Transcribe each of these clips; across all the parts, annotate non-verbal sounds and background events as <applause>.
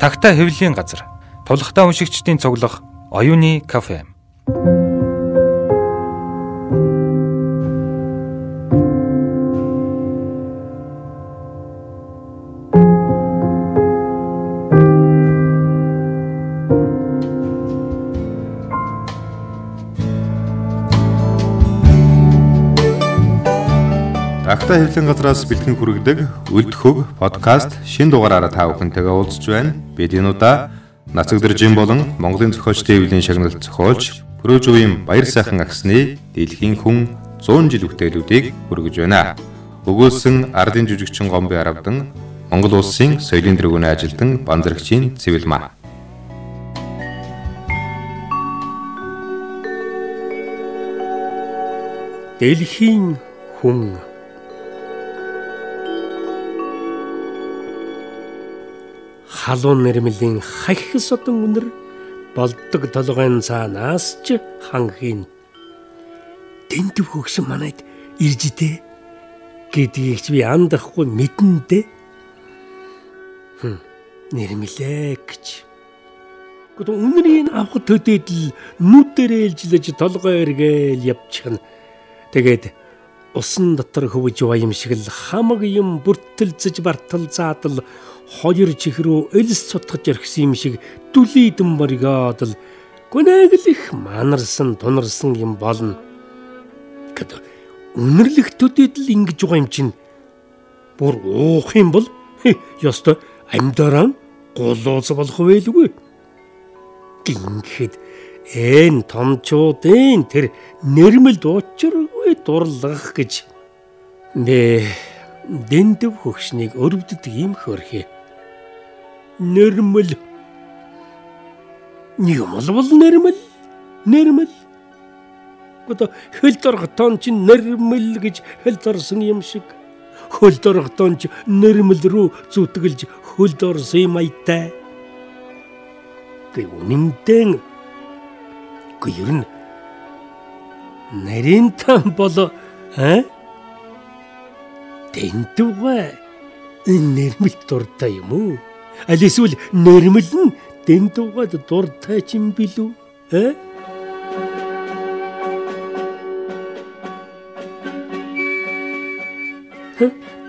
Тагтаа хэвлэлийн газар. Тулхтаа уншигчдийн цуглах оюуны кафе. Агта хэвлэн газраас бэлтгэн хүргэдэг Үлдхөг подкаст шин дугаараараа та бүхэнтэйгээ уулзж байна. Бид энэ удаа Нацаг дэржин болон Монголын зохиолч төвлийн шагналт зохиолч Пөрөөж үеийн Баяр сайхан агсны дэлхийн хүн 100 жил үтээлүүдийг хүргэж байна. Өгөөсөн ардын жүжигчин Гомби Аравдан Монгол улсын соёлын дэргүүний ажилтан Банзрагчийн Цэвэлмаа Дэлхийн хүн халуун нэрмэлийн хахис одон үнэр болдог толгойн цаанаас ч ханхийн тэнтэв хөгшин манайд ирж идэ гэдгийг чи би андахгүй мэдэн дээ. Хм нэрмэлээ гэж Гэхдээ үнэрийн авах төдөөдл нүдэрээ ээлжлэж толгой эргээл явчихна. Тэгээд усан дотор хөвж баям шиг л хамаг юм бүртэлцэж бартал заадал хоёр чих рүү элс цутгаж орхисон юм шиг дүлийдэн моргоод л гүнэг л их манарсан тунарсан юм болно. Гэт үнэрлэх төдөд л ингэж байгаа юм чинь бүр уух юм бол ёстой амьдараа гулууз болох байлгүй. Гинхэд энэ томчуудын тэр нэрмэл дуучиргүй дурлах гэж нэ дэндв хөгшнийг өрөвддөг юм хөрхий нэрмэл. Юм бол нэрмэл. Нэрмэл. Гото хөл дорготон ч нэрмэл гэж хөл дорсон юм шиг. Хөл дорготон ч нэрмэл рүү зүтгэлж хөл дорсон юм айтай гэ үнэндээ гэ ер нь нарийн там боло а? Тэнтвэ энэ нэрмэл дуртай юм уу Аль эсвэл нэрмэл нь дэн дугад дуртай ч юм билүү? Э?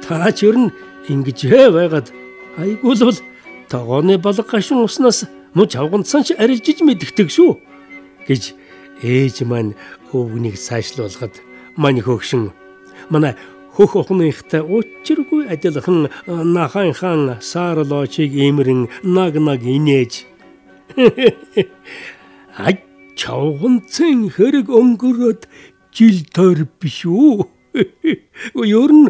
Та ч ер нь ингэж байгаад айгуул бол тогооны балга гашин уснаас муж авганцсан ч арилжиж мэддэг шүү гэж ээж маань өвгнийг сайшлуулахад мань хөгшин манай хөх охныхтай учиргүй адилхан наханхан саарлочиг имрэн наг наг инээж <laughs> ай чавганцэн хэрэг өнгөрөөд жил тойр биш үү <laughs> Ер нь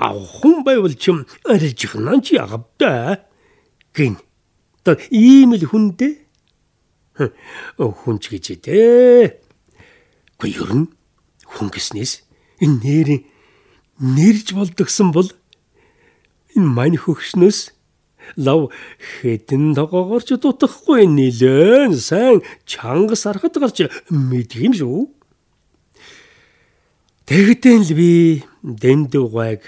авхан байвал ч арилжихнаа чи агавда гин. Та ийм л хүндээ хүн ч гэж дээ. Гэхдээ ер нь хүн гэснээс энэ нэрийн нэрж болдгсон бол энэ мань хөгшнөөс лав хэдэн тогоогоорч дутахгүй нилээн сайн чангас арахад гарч мэдх юм шүү. Тэгтэн л би дэндүү гайг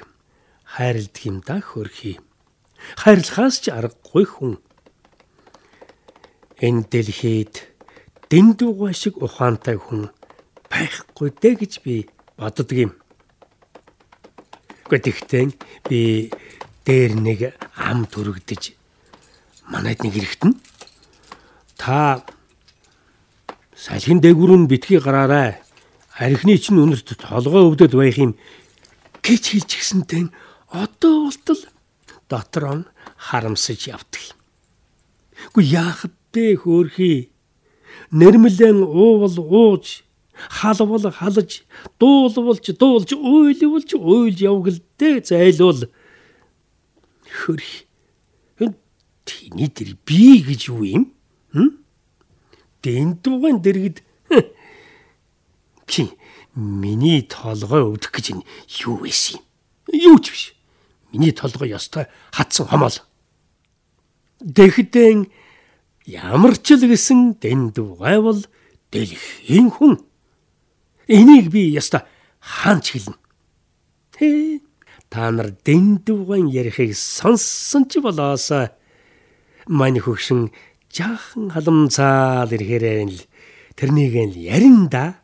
хайрладаг юм да хөрхий. Хайрлахаас ч аргагүй хүн. Энэ дэлхийд дэндүү гай шиг ухаантай хүн байхгүй дээ гэж би боддог юм. Гэхдээ би дээр нэг ам төрөгдөж манайд нэг эрэхтэн та салхин дээгүүрэн битгий гараарай. Архины чинь үнэрт толгой өвдөд байх юм гэж хэлж гисэнтэй одоо болтол дотор он харамсаж явдаг. Гү яах вэ хөөрхий? Нэрмлэн уувал ууж халвал халж дуулвалж дуулж уйлвалж уйлж явгалдээ зайлуул хөрх. Тэний дэр би гэж юу юм? Дэн дуган дэргэд. Чи миний толгой өвдөх гэж юу байсан юм юу ч биш. Миний толгой ёстой хатсан хомол. Дэхтэн ямар ч л гэсэн дэн дугай бол дэлхийн хүн Энийг би яста хаанч хэлнэ. Тэ та нар дэндвгэн ярихыг сонссон ч болоосаа Мань хөгшин жаахан халамцаал ирэхээр л тэрнийг л ярин да.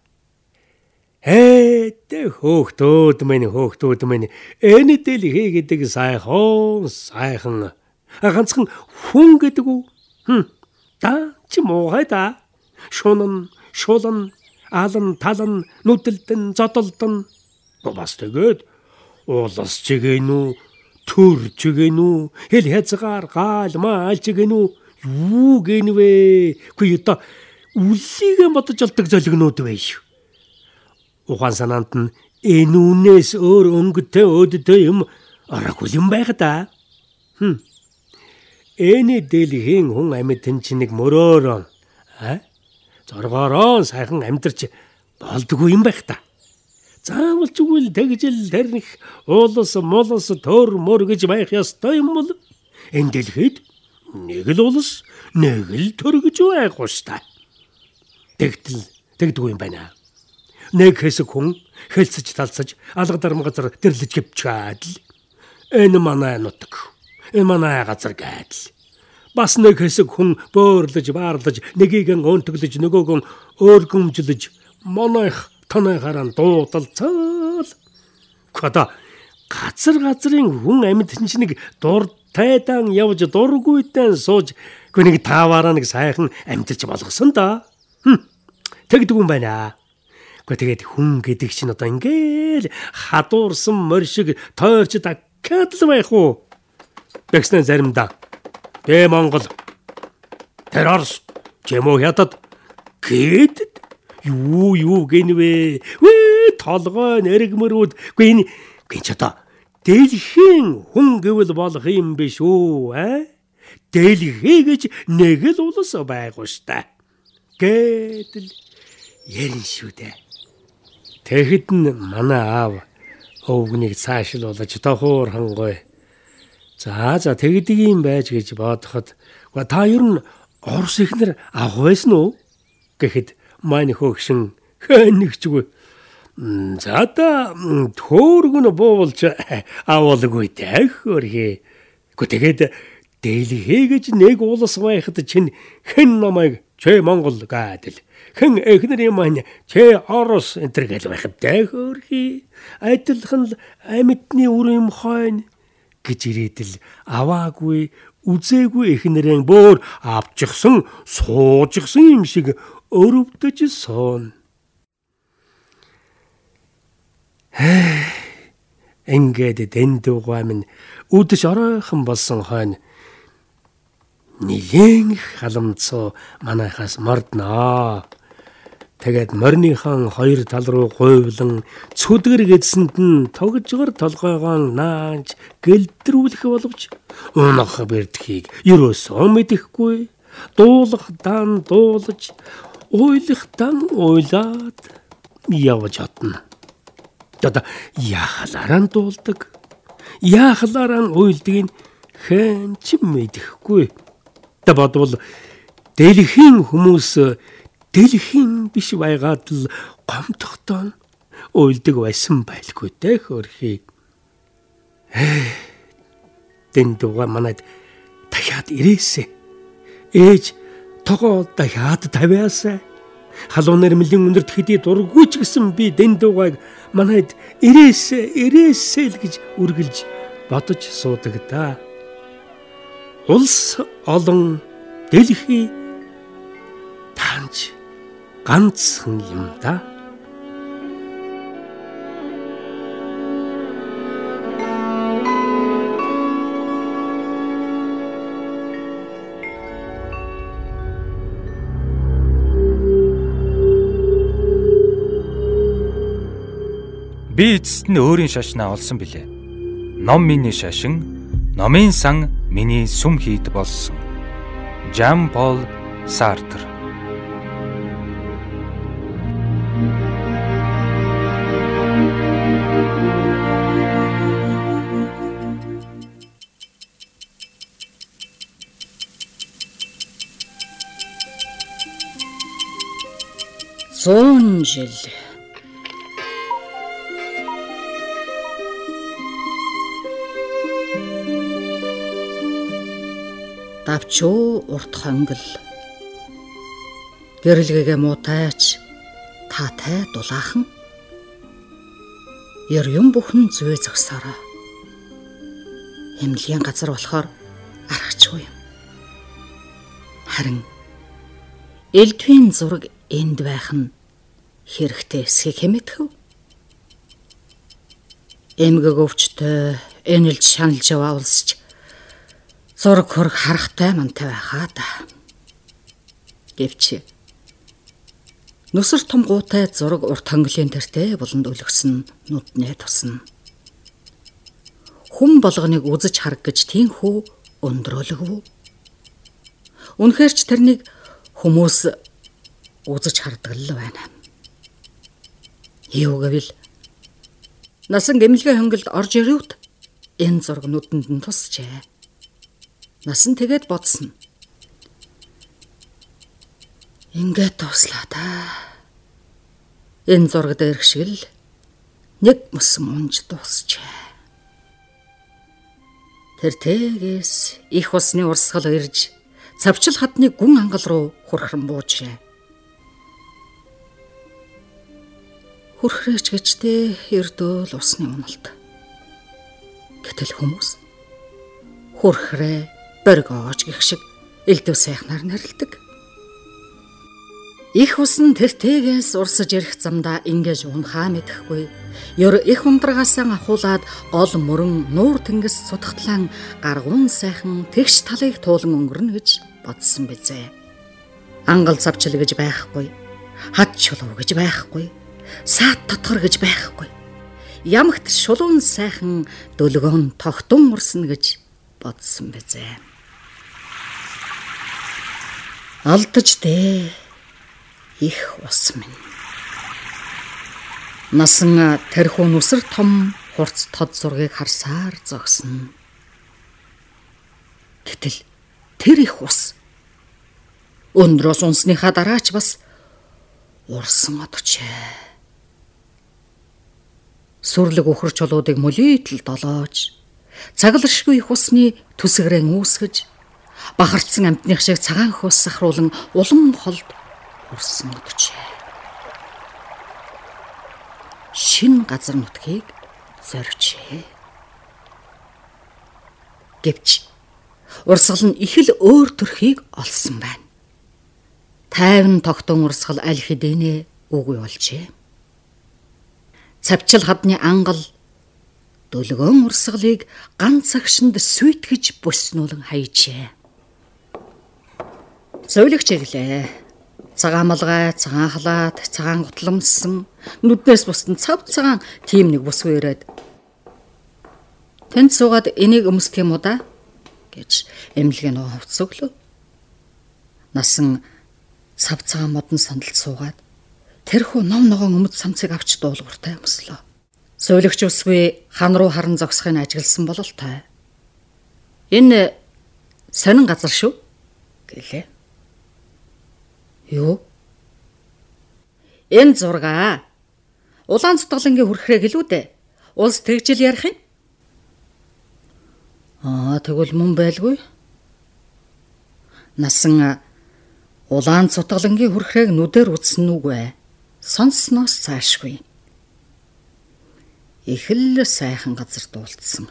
Ээ хөөхтүүд минь хөөхтүүд минь энэтэл хийгээд сайхан сайхан ганцхан хүн гэдэг үү? Хм. Та чи муухай да. Шунан, шулан, алан, талан, нүдэлтэн, зодолдон. Бас тэгээд уулас чигэнүү, төр чигэнүү, хэл хязгаар гаал маал чигэнүү юу гэнвэ? Үгүй одоо үллигээ бодож олдог золигнууд байж ухаан санаанд нь энэ үнээс өөр өнгөтэй өдтэй юм аргагүй юм байга да. Хм. Эний дэлхийн хүн амьд тэнчнийг мөрөөрөө а зоргоороо сайхан амьдарч болдгүй юм байх та. Заавал ч үгүй л тэрнэх уулас молос төр мөр гэж байх ёстой юм бол энэ дэлхийд нэг л улс нэг л төр гэж байх ёстой. Тэгтэл тэгдгүй юм байна нэг хэсэг хүн хэлцэж талцаж алга дарам газар тэрлэж гівчээд л энэ манай нутаг энэ манай газар гэдэл бас нэг хэсэг хүн бөөрлөж баарлаж нэгийг нь өнтөглөж нөгөөг нь өөргөмжлөж манайх танайхаараа дуудалцал када газар газрын хүн амьд нэг дуртайдан явж дургуйтай сууж гүнийг тааваараа нэг сайхан амьдч болгосон да. Тэгдэг юм байна. Гэхдээ тэгээд хүн гэдэг чинь одоо ингээл хадуурсан морь шиг тойрч дахиад л байх уу? Бэкснэ заримдаа. Бэ Монгол. Тэр Орос, Жэмо хятад гээд юу юу гэнвэ? Вэ толгой нэргмэрүүд. Үгүй энэ гин ч одоо дэлхийн хүн гэвэл болох юм биш үү, аа? Дэлхий гэж нэг л улс байгуу штэ. Гэдэл ярин шүү дээ. Тэгэхэд нь манай аав өвгнийг цаашлуулж тохуурхан гой. За за тэгдэг юм байж гэж бодоход та ер нь Орос ихнэр авах байсан уу гэхэд маань хөөгшин хэнэгчгүй. За та төөргөн буулж авуулгүй тахөрхий. Гэхдээ тэгээд дэлхий гэж нэг улс байхад чинь хэн намайг чэ Монгол гэдэл хэн эхнэр маань чэ орос энтер гэл байхад дэхөрхи адилхан л амьтны үр юм хойно гэж ирээдэл аваагүй үзээгүй эхнэрэн бөөр авчихсан суужчихсан юм шиг өрөвдөж сон. Ингээд дэндугаа минь үдэш оройхон болсон хойно нэгэн халамцоо манайхаас мордноо. Тэгээд морныхон хоёр тал руу гуйвлан цүдгэр гэдсэнд нь тогжгор толгойгоо нааж гэлдрүүлэх боловч унах бэрдхийг ерөөсөө мэдэхгүй дуулах дан дуулж уйлах дан уйлаад явж отно. Одоо яхалаараа дуулдаг. Яхалаараа уйлдгийг хэн ч мэдэхгүй. Тэ бодвол дэлхийн хүмүүс дэлхийн биш байгаад л гомдохтон уйлдаг байсан байлгүй дээ хөрхий. Тэндуга манайд дахиад ирээсэ. Ээж тогоо дахиад тавиасаа. Халуун нэрмлийн өндөрт хэдий дургүй ч гэсэн би дэндугайг манайд ирээсэ ирээсэ л гэж үргэлж бодож суудаг да. Улс олон дэлхий таанч ганцхан юм да. Би эцэст нь өөрийн шашнаа олсон билээ. Ном миний шашин, номын сан миний сүм хийд болсон. Жан Пол Сартр Зуун жил. Давчуу урт хонгил гэрэлгээгээ муутайч таатай дулаахан. Ер юм бүхэн зүй зогсороо эмнэлгийн газар болохоор аргачихгүй юм. Харин элдвийн зураг энд байх нь хэрэгтэй эсхийг хэмэтгэв эмгэг өвчтөй энэлж шаналж яваа улсч зураг хөрг харахтай мантай байхаа да. Гэвч Нүсэр том гуутай зураг урт хонглын тэртээ буланд өлгсөн нүднээ тусна. Хүн болгоныг үзэж харах гэж тийхүү өндрөөлөв. Үнэхээр ч тэрнийг хүмүүс үзэж хардаг л байна. Юу гэвэл насан гэмлэгийн хонголд орж ирэвд энэ зураг нүдэнд нь тусчээ. Насан тэгээд бодсон. Ингээд туслаа та. Энэ зураг дээрх шиг л нэг мөсөн унж дуусчээ. Тэр тэгээс их усны урсгал ирж цавчил хадны гүн ангал руу хурхран буужээ. Хурхрээч гэжтэй эрдөөл усны уналт. Гэтэл хүмүүс хурхрээ боргоож гих шиг элдв сайхнаар нарилдаг. Их усан тэртээс урсаж ирэх замдаа ингэж унхаа мэдэхгүй. Ёр их ундрагасаа ахуулаад гол мөрөн нуур тэнгис сутгтлан гаргуун сайхан тэгш талыг туулан өнгөрнө гэж бодсон бизээ. Ангал завчил гэж байхгүй. Хад чулуу гэж байхгүй. Саат тотгор гэж байхгүй. Ямагт шулуун сайхан дөлгөөн тогтун урсна гэж бодсон бизээ. Алдаж дээ их ус минь. Насан тэрхүү нүсэр том хурц тод зургийг харсаар зогсно. Гэтэл тэр их ус өндрөөс унсныхаа дараач бас урсан одчээ. Сүрлэг өхөр чулуудыг мөлийтл долоож цаглшгүй их усны төсгөрэн үүсгэж бахарцсан амтных шиг цагаан хөөс сахруулан улам холд хүрсэн өчөө. Шин газар нутгийг зоржээ. Гэвч урсгал нь их л өөр төрхийг олсон байна. Тайван тогтун урсгал аль хэдийнэ үгүй болжээ. Цавчил хадны ангал. Дөлгөөн урсгалыг ганц агшинд сүйтгэж бүснүүлэн хайжээ. Зөөлөгч ирлээ. Цагаан малгай, цагаан халаад, цагаан гутламсан нүднээс бусдан цав цагаан тийм нэг бүсгүй ирээд Тэнд суугаад энийг өмсөх юм уу да? гэж эмнэлгийн нөө хувцс өглөө. Насан цав цагаан модон сандалд суугаад тэрхүү ном ногоон өмд самцыг авч дуулууртай өмслөө. Сөүлөгч усгүй хан руу харан зогсохыг ажигласан бололтой. Энэ сонин газар шүү гэлээ. Юу? Энэ зургаа Улаан цутгалангийн хүрхрээ гэлүү дээ. Улс тэгжил ярих юм? Аа тэгвэл мөн байлгүй. Насан улаан цутгалангийн хүрхрээг нүдээр үзсэн үгүй. Сонсноос цаашгүй. Их л сайхан газар дуулцсан.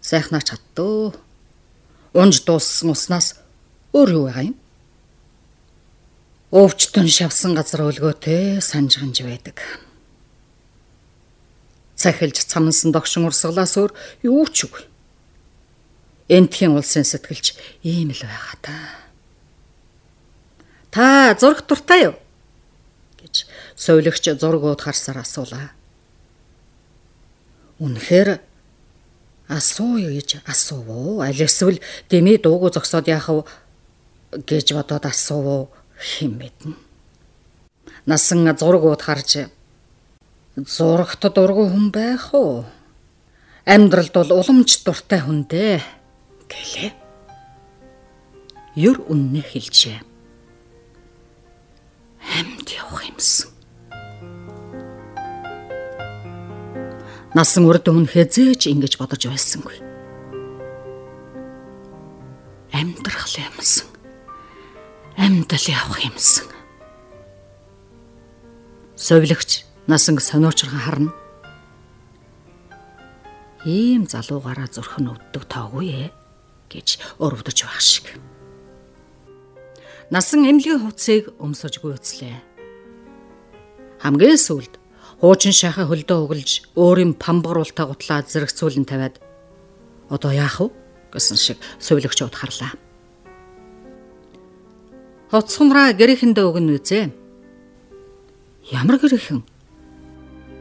Сайхнаа чаддөө. Унж дууссан уснаас өөр юу байгаа юм? өвчтөн шавсан газар өлгөөтэй санжганж байдаг. Цахилж цамнсан догшин урсгалаас өөр юу ч үгүй. Энтхийн улсын сэтгэлч ийм л байгаа та. Та зураг дуртай юу? Гэж соёлогч зургууд харсаар асуулаа. Үнэхээр асуу гэж асуув. Аль эсвэл дэмий дуугүй зогсоод яах вэ гэж бодоод асуув хэн мэднэ. Насан зургууд харж зурагт дургүй хүн байх уу? Амьдралд бол уламж дуртай хүн дээ гэлээ. Юр үннэ хэлжээ. Хамт явах юмсан. Насан урд өмнө хэзээч ингэж бодож байсангүй. Амьдрах юмсан. Амьдал явах юмсан. Совлогч насан сониочрхан харна. Ийм залуугаараа зурх нь өвддөг тоогүй ээ гэж өрөвдөж байх шиг. Насан эмнэлгийн хувцсыг өмсөж гүйцлээ. Хамгийн сүүлд хуучин шахаа хөлдөө углж өөрийн памбаруултаа гутлаа зэрэгцүүлэн тавиад одоо яах вэ гэсэн шиг сувилагчуд харлаа. Хоцсонраа гэрэхэндээ өгнө үзээ. Ямар гэрэхэн?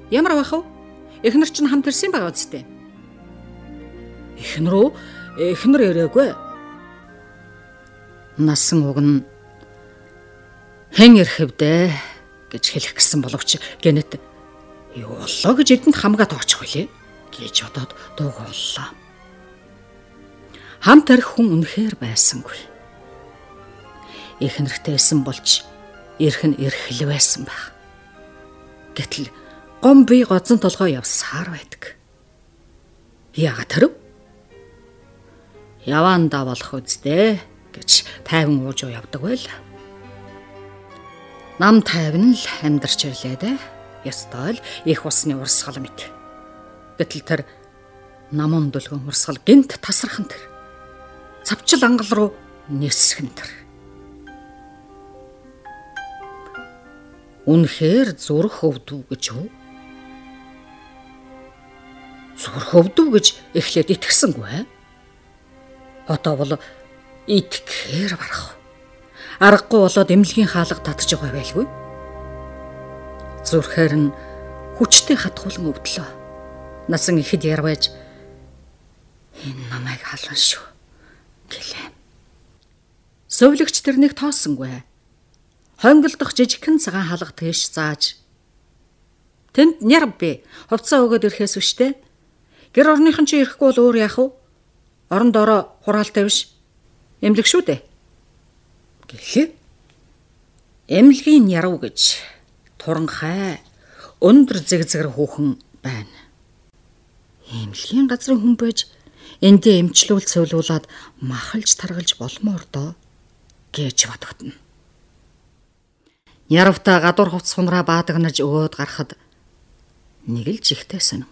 Ямар бах вэ? Эхнэр чинь хамт ирсэн байгаа үстэй. Эхнэр үү? Эхнэр ирээгүй. Насан уг нь хэн ирэхвдэ гэж хэлэх гэсэн боловч гэнэт юу боллоо гэж эдэнд хамгаат очих үлээ гэж бодоод дууг боллоо. Хамт арх хүн үнэхээр байсангүй. Эхнэртэйсэн болж ирэх нь эрхэл байсан байх. Гэтэл гом би гозон толгой явсаар байдаг. Яагаад тэрв? Яваандаа болох үсттэй гэж тайван ууж явдаг байл. Нам тайван л амьдарч ирлээ дээ. Ястай л их усны урсгал мэт. Гэтэл тэр намун дөлгөн урсгал гинт тасархан тэр. Цавчил ангал руу нисгэн тэр. Үнэхээр зүрх өвдв гэж юу? Зүрх өвдв гэж эхлээд итгэсэнгүй. Одоо бол итгэхээр барах. Аргагүй болоод эмнэлгийн хаалга татж байгаа байлгүй. Зүрхээр нь хүчтэй хатгуулan өвдлөө. Насан ихэд ярвэж энэ намайг халан шүү гэлээ. Сөвлөгч тэрнийг тоосонгүй. Хонголдох жижигхэн цагаан хаалга тэгш зааж Тэнд няр би хувцас өгөөд ирэхээс үштэй. Гэр орныхан чи ирэхгүй бол өөр яах вэ? Орон доороо хураалтай биш. Эмлэг шүү дээ гэлээ. Эмнэлгийн яруу гэж туранхай өндөр зэгзгэр хүүхэн байна. Эмнэлгийн газрын хүн байж эндээ эмчлүүл цэвлүүлээд махалж таргалж болмоор доо гэж бодогдно. Яравта гадуур хувц сунраа баадагнаж өгөөд гарахад нэг л жигтэй сонин.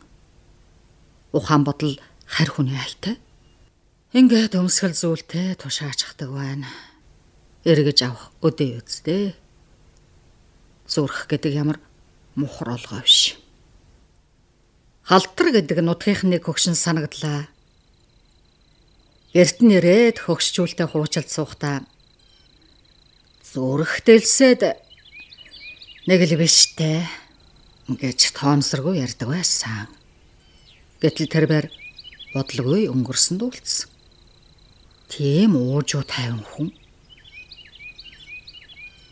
Ухаан бодол харь хүний хайтай. Ингээд өмсгөл зүйлтэй тушаачдаг байна эргэж авах өдөө үсттэй. Зүрх гэдэг ямар мухар олгоо биш. Халтар гэдэг нутгийнх нэг хөгшин санагдлаа. Эрт нэрээд хөгшчүүлтэй хуучилд суухтаа зүрх дэлсэд нэг л биштэй гэж тоомсоргүй ярьдаг байсан. Гэтэл тэр бэр бодлогоо өнгөрсөн дүүлсэн. Тийм уужуу тайван хүн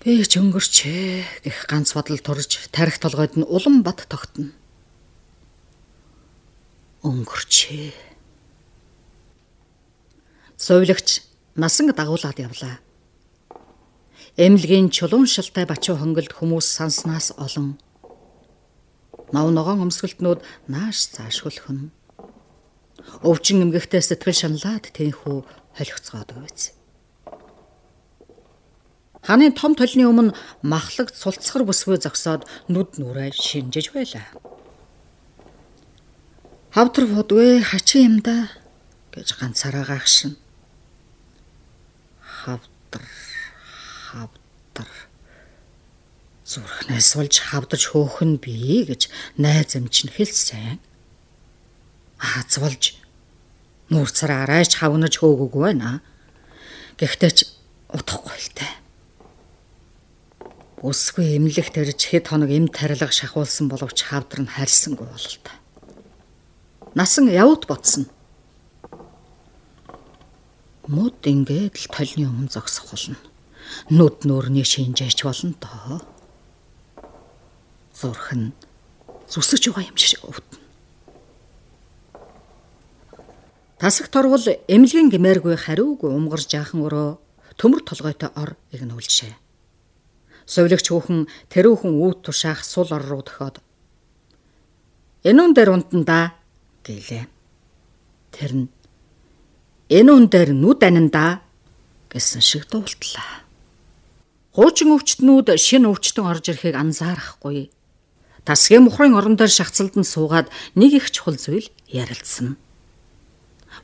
Ч өнгөрчээ гэх ганц бодол турж тарих толгойд нь улам бат тогтно. Өнгөрчээ. Совлогч насан дагуулад явлаа. Эмнэлгийн чулуун шилтэй бачуу хонголд хүмүүс санснаас олон нав ногоон өмсгөлтнүүд нааш цааш хөлхөн. Өвчин эмгэгтэй сэтгэл шаналаад тэнхүү холигцгоод үйц. Ханы том толны өмнө махлагд сулцгар бүсгүй зогсоод нүд нүрээ шинжиж байлаа. Хавдар фодгүй хачин юм да гэж ганцаараа гахшин. Хавдар хавдар зүрхнээс болж хавдаж хөөхөн бий гэж найз эмч нь хэлсэн. Аз болж нүүр цараа арайч хавнаж хөөгөөгүй байна. Гэхдээ ч утахгүй л тээ. Өсгүй эмнэлэг тарж хэд хоног эм тарилга шахуулсан боловч хавдар нь харьсангүй бололтой. Насан явут бодсон. Мод ингээд л толны өмнө зогсох болно. Нүд нөөрний шинжээч болно доо. Зурх нь зүсэж байгаа юм шиг өвдөн. Тасаг торвол эмнэлгийн гимээргүй хариугүй умгарж жаахан өрөө төмөр толгойтой ор игнүүлжээ. Совлогч хүүхэн тэрүүхэн үүд тушаах сул ор руу дохоод Энэ үн дээр унтанда гэлээ. Тэр нь энэ үн дээр нүд анинда гэсэн шиг дуултлаа. Хуучин өвчтнүүд шинэ өвчтөн орж ирэхийг анзаарахгүй. Тасгийн мухрын орон дээр шахацланд суугаад нэг их чухал зүйл ярилцсан.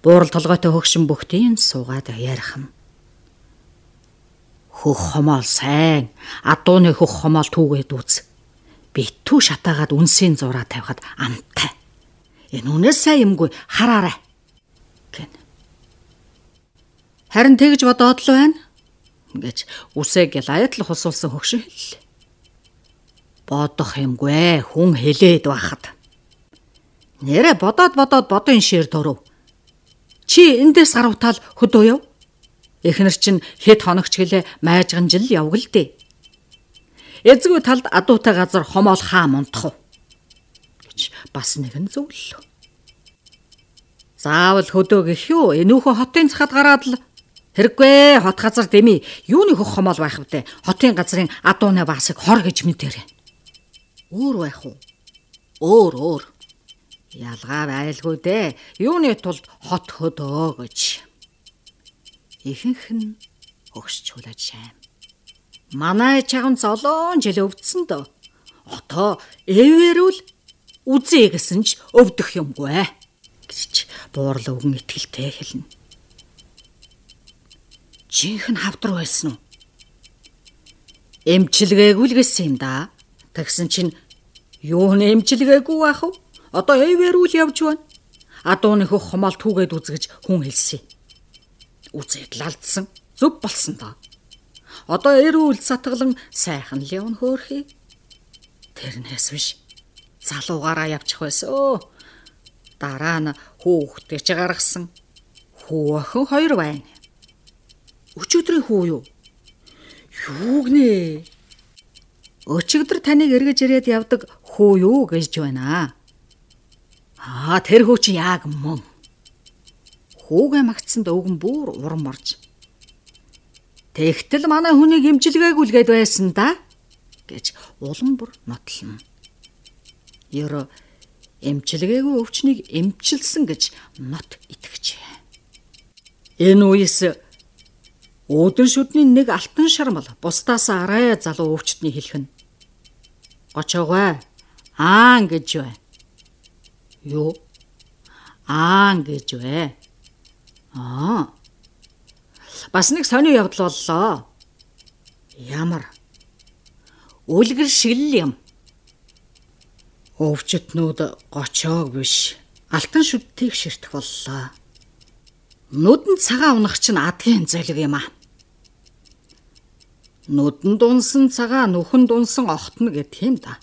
Буурал толгойтой хөгшин бүхтийн суугаад ярих юм. Хөх хомоол сайн, адууны хөх хомоол түүгээд үз. Битүү шатаагаад үнсийн зураа тавихад амтай. Энэ үнээс сайн юмгүй хараарай. гэн. Харин тэгж бодоод л байна гэж үсээ гялаят л хусуулсан хөгшин хэллээ. Бодох юмгүй хүн хэлээд байхад. Нэрэ бодоод бодоод бодон шир төрөв. Чи эндээс гаравтаал хөдөө яв. Эхнэр чинь хэд хоногч гэлээ майжган жил явг л дээ. Эзгүй талд адуутай газар хомоол хаа мунтах уу гэж бас нэгэн зөвлөлөө. Заавал хөдөө гэх юу? Энүүхөө хотын цахад гараад л Хэрэггүй хот газар дэми юуны хөх хомоол байх вдэ. Хотын газрын адууны басыг хор гэж мэдэрэ. Өөр байх уу? Өөр өөр. Ялгаа байлгүй дээ. Юуны тулд хот хөдөө гэж. Ихэнх нь өгсч хүлээж шаам. Манай чаган золоон жил өвдсөн дөө. Одоо эвэрүүл үзье гэсэн ч өвдөх юмгүй гэж буурлаа өгөн итгэлтэй хэлнэ жинхэнэ хавдар байсан уу? Эмчилгээгүй л гэсэн юм да. Тэгсэн чинь юу нэ эмчилгээгүй байх вэ? Одоо эвэрүүл явж байна. Адууны хөх хомоол түүгээд үзгэж хүн хэлсэн. Үзээд лалдсан. Зүв болсон доо. Одоо эрүүл сатгалан сайхан л явна хөөхий. Тэрнээс биш. Залуугаараа явчих байсан өө. Дараа нь хүүхдээ ч гаргасан. Хүү охин хоёр байна. Өчигдрийн хүү юу? Юу гинэ? Өчигдөр таныг эргэж ирээд явдаг хүү юу гэж байна. Аа тэр хүү чи яг мөн. Хүүгээ магтсанд өвгөн бүр урам орж. Тэгтэл манай хүнийг имжилгээгүүлгээд байсан да гэж улам бүр нотлно. Ёро эмчилгээгүй өвчнийг эмчилсэн гэж нот итгэжээ. Энэ үеэс Өөдөн шүдний нэг алтан шармал бусдаас арай залуу өвчтний хэлхэн. Гочоогой аан гэж бай. Юу? Аан гэж бай. Аа. Бас нэг сонио явдал боллоо. Ямар? Үлгэр шиг л юм. Өвчтнүүд гочоог биш алтан шүдтийг ширтэх боллоо. Нүдэн цагаан унах чинь адгийн золиг юм аа. Нүдэн дунсан цагаан нүхэн дунсан охтно гэд тийм да.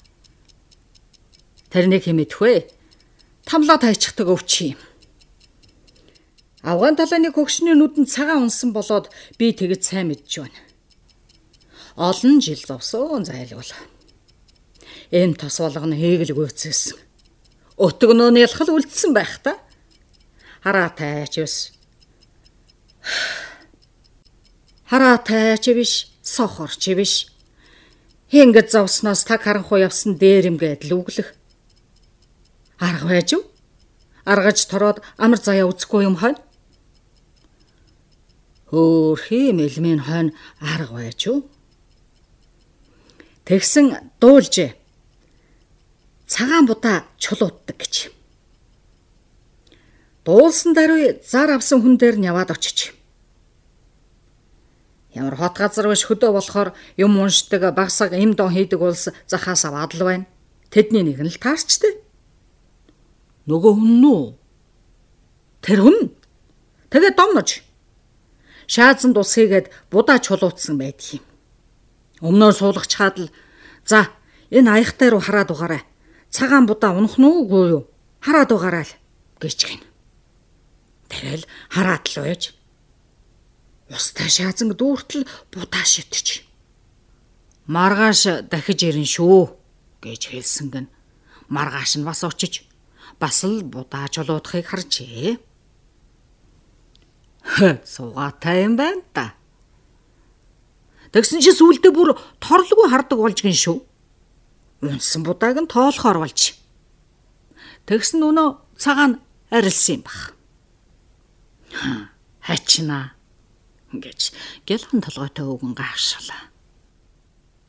Тэрнийг хэмэдэхвэ. Тамлаа тайчихдаг өвч юм. Авган талааны хөгшний нүдэн цагаан унсан болоод би тэгж сайн мэдж байна. Олон жил зовсон зайлгуул. Эм тос болгоно хээгэл гүйцээсэн. Өтгөнөө нялхал үлдсэн байх та. Хараа тайч биш. Хараа тайч биш сохорч биш. Ингээд зовсноос таг харанхуй явсан дээрэмгээд л үглэх. Арга байж юу? Аргаж тороод амар заяа үзэхгүй юм хань? Хөөхий мэлмийн хойно арга байж юу? Тэгсэн дуулжээ. Цагаан будаа чулууддаг гэж. Дуулсан даруй зар авсан хүн дээр нь яваад очиж. Ямар хот газар биш хөдөө болохоор юм уншдаг багсаг им дон хийдэг улс захаас аваад л байна. Тэдний нэг нь л таарчтэй. Нөгөө хүн нүү. Тэр хүн. Тэгээ домнож. Шаазан тус хийгээд будаа чулуутсан байдаг юм. Өмнөөр суулгах чаад л за энэ аягтай руу хараад угаарай. Цагаан будаа унах нь үгүй юу? Хараад угаарай л гэж гин. Тэгэл хараад л байж Устай шаазан дүүртэл будаа шитж. Маргааш дахиж ирэн шүү гэж хэлсэн гэн. Маргааш нь бас очиж бас л будаа жолоодохыг харжээ. Суугатай юм байна та. Тэгсэн чи сүулдэ бүр торлгүй хардаг болж гин шүү. Унсан будааг нь тоолохоор болж. Тэгсэн өнөө цагаан арилсан юм баг. Хачнаа гэж гялхан толгойтой өвгөн гайхшглаа.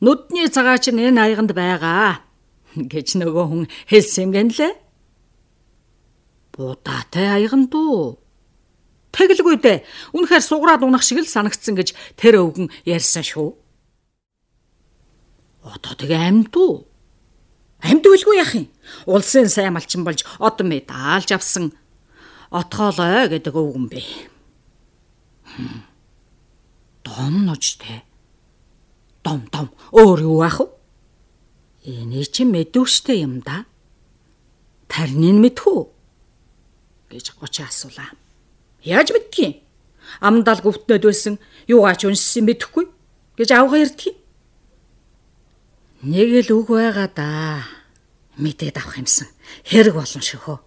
Нүдний цагаа чинь энэ аяганд байгаа гэж нөгөө хүн хэлсэн юм гэнлээ. Будаатай аяган дуу. Тэглгүй дээ. Үнэхээр сугараад унах шиг л санагдсан гэж тэр өвгөн ярьсан шүү. Одоо тэгээ амьд уу? Амьд үлгүй яах юм? Улсын сайн малчин болж од медалж авсан отгоолой гэдэг өвгөн бэ. Дом ножтэй. Дом дом өөр юу ах вэ? Эний чи мэдвэштэй юм да. Тарныг мэдхүү гэж гочи асуулаа. Яаж мэдтгий? Амдал гүвтнөд байсан юугаач уншсан мэдэхгүй гэж авгаа ярьдгийг. Нэг л үг байгаа да. Мэдээд авах юмсан. Хэрэг болно шөхөө.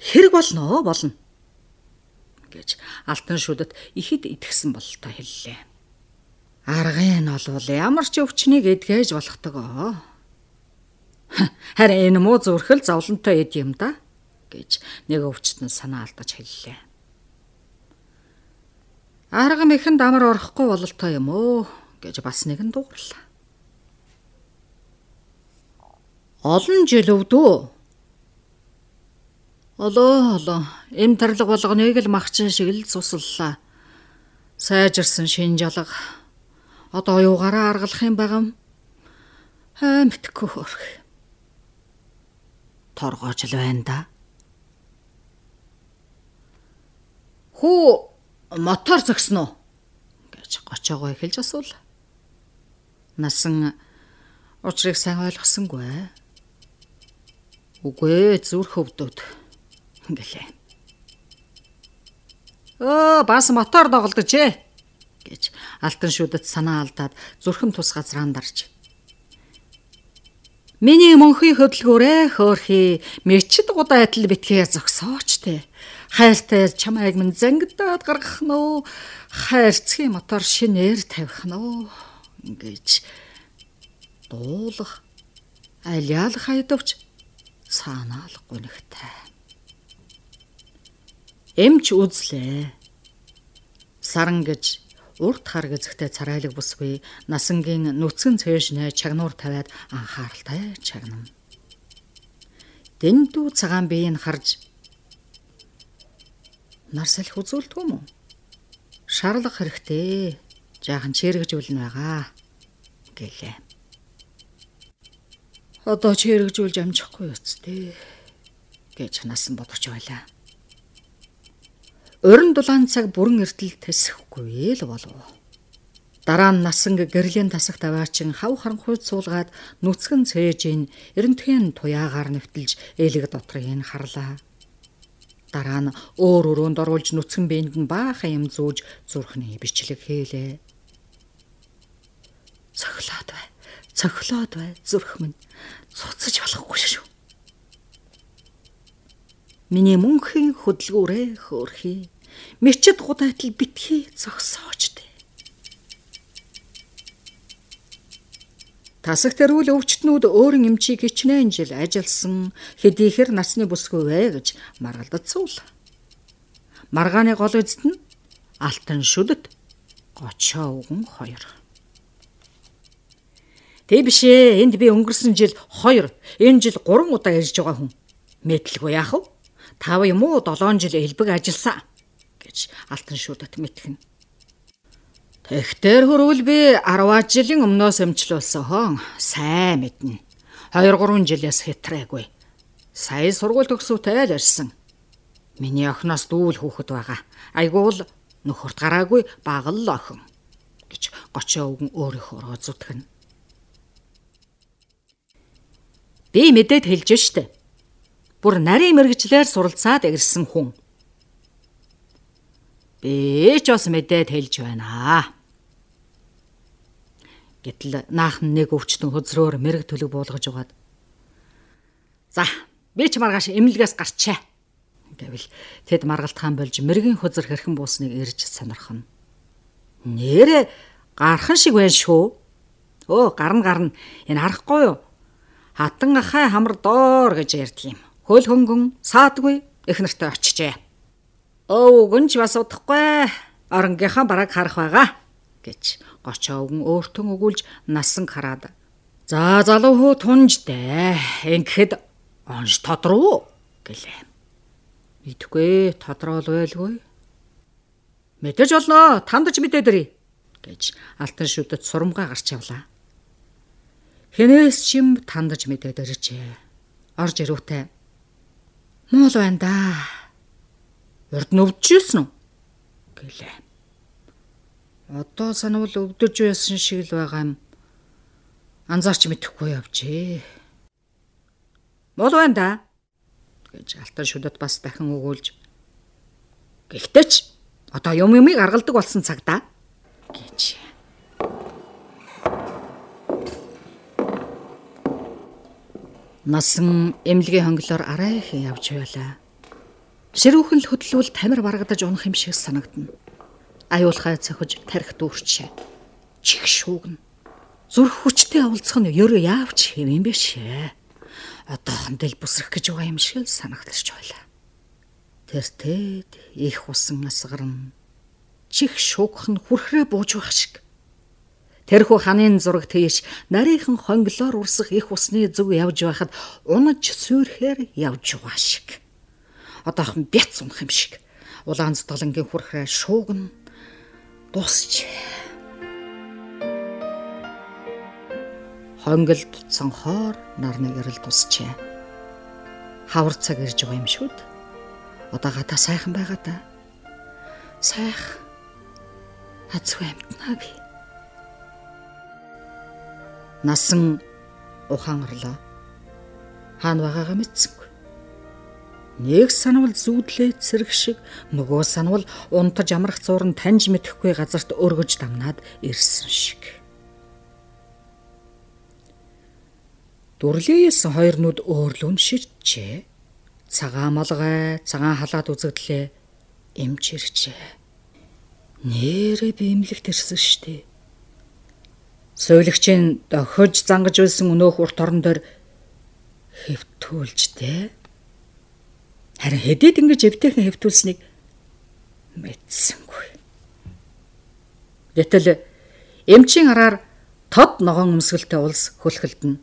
Хэрэг болно болно гэж алтан шүдэд ихэд итгэсэн бололтой хэллээ. Аргын нь олвол ямар ч өвчнийг эдгэж болохтойгоо. Харин энэ муу зүрхэл зовлонтой эд юм да гэж нэг өвчтөн санаа алдаж хэллээ. Арга мэхэн дамар орохгүй бололтой юм уу гэж бас нэгэн дууралаа. Олон жил өвдөө. Олоо олоо эм тарлаг болгоныг л махчин шиг л цусллаа. Сайжирсан шин жалга Одоо юугаараа аргалах юм байгаа юм? Аа мэдхгүй хөрх. Торгооч л байна да. Хүү мотор зогсно уу? гэж гочоогоо эхэлж асуув. Насан учрыг сайн ойлгосонгүй. Үгүй зүрх өвдөд гэлээ. Оо бас мотор доголдож ээ гэж алтан шүдэд санаа алдаад зүрхэм тус газраан дарж. Миний мөнхий хөдөлгөөрэ хөөрхи мэчд гудаа адил битгээ зогсооч те. Хайртай чамайг минь зангидаад гаргах нөө хайрцгийн мотор шинээр тавих нөө гэж дуулах алиал хайдавч цаанаал гунигтай. Эмч үзлээ. Саран гэж урд хар гэзэгтэй царайлаг бусгүй насангийн нүцгэн цээшнэ чагнуур тавиад анхааралтай чагнам. Дэндүү цагаан биеийг харж нар салхи үзүүлдэг юм уу? Шаарлах хэрэгтэй. Жаахан чирэгжүүлнэ байгаа гэлээ. Одоо чирэгжүүлж амжихгүй үсттэй гэж насан бодож байлаа. Орон дулаан цаг бүрэн эртэл тэсэхгүй л болов. Дараа нь насанг гэрлийн тасах даваачин хав харанхуйд суулгаад нүцгэн цээжийн эрентхэн туяагаар нэвтэлж ээлэг дотрыг харлаа. Дараа нь өөр өрөөнд оруулж нүцгэн бэнд нь баахан юм зүүж зүрхний бичлэг хийлээ. Цохлоод бай. Цохлоод бай зүрх минь. Цуцаж болохгүй шүү. Миний мөнхийн хөдөлгөөрэ хөөрхий Мэрчэд гудайтал битгий зогсоочтой. Тасаг тэрүүл өвчтнүүд өөрийн эмчийг хичнээн жил ажилласан хэдийхэр насны бүсгүй вэ гэж маргалдсан л. Маргааны гол эзэд нь алтан шүдэд гочоо өгөн хоёр. Тэг биш ээ энд би өнгөрсөн жил 2 энэ жил 3 удаа ирж байгаа хүн. Мэдлгүй яах вэ? 5 юм уу 7 жил элбэг ажилласан гэж алтан шүдэт мэтгэн. Тэгтэр хөрвөл би 10 жилийн өмнөөс эмчлүүлсэн хон сайн мэднэ. 2 3 жилээс хэтрээгүй. Сая сургууль төгсөвтэй л ирсэн. Миний охиноос дүүл хүүхэд байгаа. Айгуул нөхөрт гараагүй багал охин гэж гочоо өгөн өөрийнхөө зүтгэн. Би мэдээд хэлж штэ. Бүр нарийн мэрэгчлэр суралцаад ирсэн хүн Би ч бас мэдээд хэлж байна. Гэтэл наахан нэг өвчтөн хөзрөөр мэрэг төлөв буулгаж угаад. За, би ч маргааш эмнэлгээс гарчаа. Гэвэл тэд маргалтхан болж мэргийн хөзөр хэрхэн буусныг ирж сонирхно. Нэрэ гархан шиг байна шүү. Өө гарна гарна. Энэ харахгүй юу? Хатан ахай хамар доор гэж ярьдаг юм. Хөл хөнгөн саадгүй их нартай очижээ. Өө гүнж бас удахгүй. Оронгийнхаа бараг харах байгаа гэж гочоо өвгөн өөртөө өгүүлж насан хараад. За залуу хөө тунж дээ. Ингэхэд онш тодруу гэлээ. Мэдгүй тодроол байлгүй. Мэдэж болно. Тандж мэдээдэрий гэж алтан шүдэд сурамгаа гарч явлаа. Хэнээс чим тандж мэдээд иржээ. Орж ирүүтээ. Муул байна да. Урд нь өвдөжсэн үү? гэлээ. Одоо санавал өвдөж байсан шиг л байгаа юм. Анзаарч мэдэхгүй явжээ. Муул байна да гэж алтан шүдэд бас дахин өгүүлж. Гэхдээ ч одоо юм юмыг аргалдаг болсон цагта гэж. Насан эмнэлгийн хонглоор арай их явж байлаа. Ширүүхэн л хөдлөвл тамир баргадаж унах юм шиг санагдана. Аюулхай цохиж тарих дүүрчээ. Чих шүүгэн. Зүрх хүчтэй авалцах нь ерөө яавч хэв юм бэ шээ. Одоохондоо л бүсрэх гэж байгаа юм шиг санагдчих байлаа. Тэр тэд их усан асгарна чих шуугах нь хүрхрээ бууж байх шиг. Тэрхүү ханын зураг тийш нарийнхан хонглоор урсах их усны зүг явж байхад унаж сүйрхээр явж байгаа шиг. Одоохон бяц унах юм шиг. Улаан зүтгэлэнгийн хүрхрээ шуугна дусч. Хонголд цонхоор нарны гэрэл тусчээ. Хавар цаг ирж байгаа юм шүүд. Одоо гата сайхан байгаа да. Сайх Азгүй амтнаа би. Насан ухаан орлоо. Хаана байгаагаа мэдсэнгүй. Нэг санавал зүүдлээ цэрэг шиг, нөгөө санавал унтаж амрах зурн таньж мэдэхгүй газарт өргөж дамнаад ирсэн шиг. Дүрлээс хоёр нүд өөрлөн ширчээ. Цагаан малгай, цагаан халаад үзэгдлээ эмч ирчээ. Нэрээ би имлэгт ирсэн штэ. Сөүлэгчийн дохиж зангаж үлсэн өнөөх урт орон дээр хэвтүүлж тэ. Харин хэдийд ингэж эвтэйхэн хэвтүүлснийг мэдсэнгүй. Гэтэл эмчийн араар тод ногоон өмсгөлтэй улс хөлхөлдөн.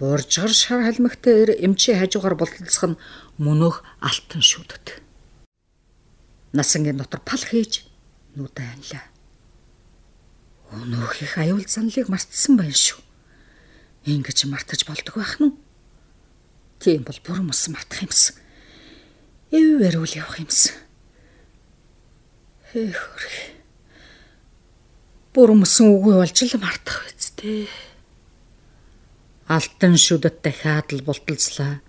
Бууржгар шар халмигтай эр эмчийн хажуугаар болтолцох нь мөнөөх алтан шүдэд. Насангийн дотор пал хийж нүдэ анлаа. Өнөөх их аюул занлыг мартсан байна шүү. Ингэж мартаж болдог байх нь. Тийм бол бүрэн мус мартах юмсан. Эвээр үл явах юмсан. Эх хөрх. Бүрэн мөсөн үгүй болж л мартах үсттэй. Алтан шүдэд дахиад л булталцлаа.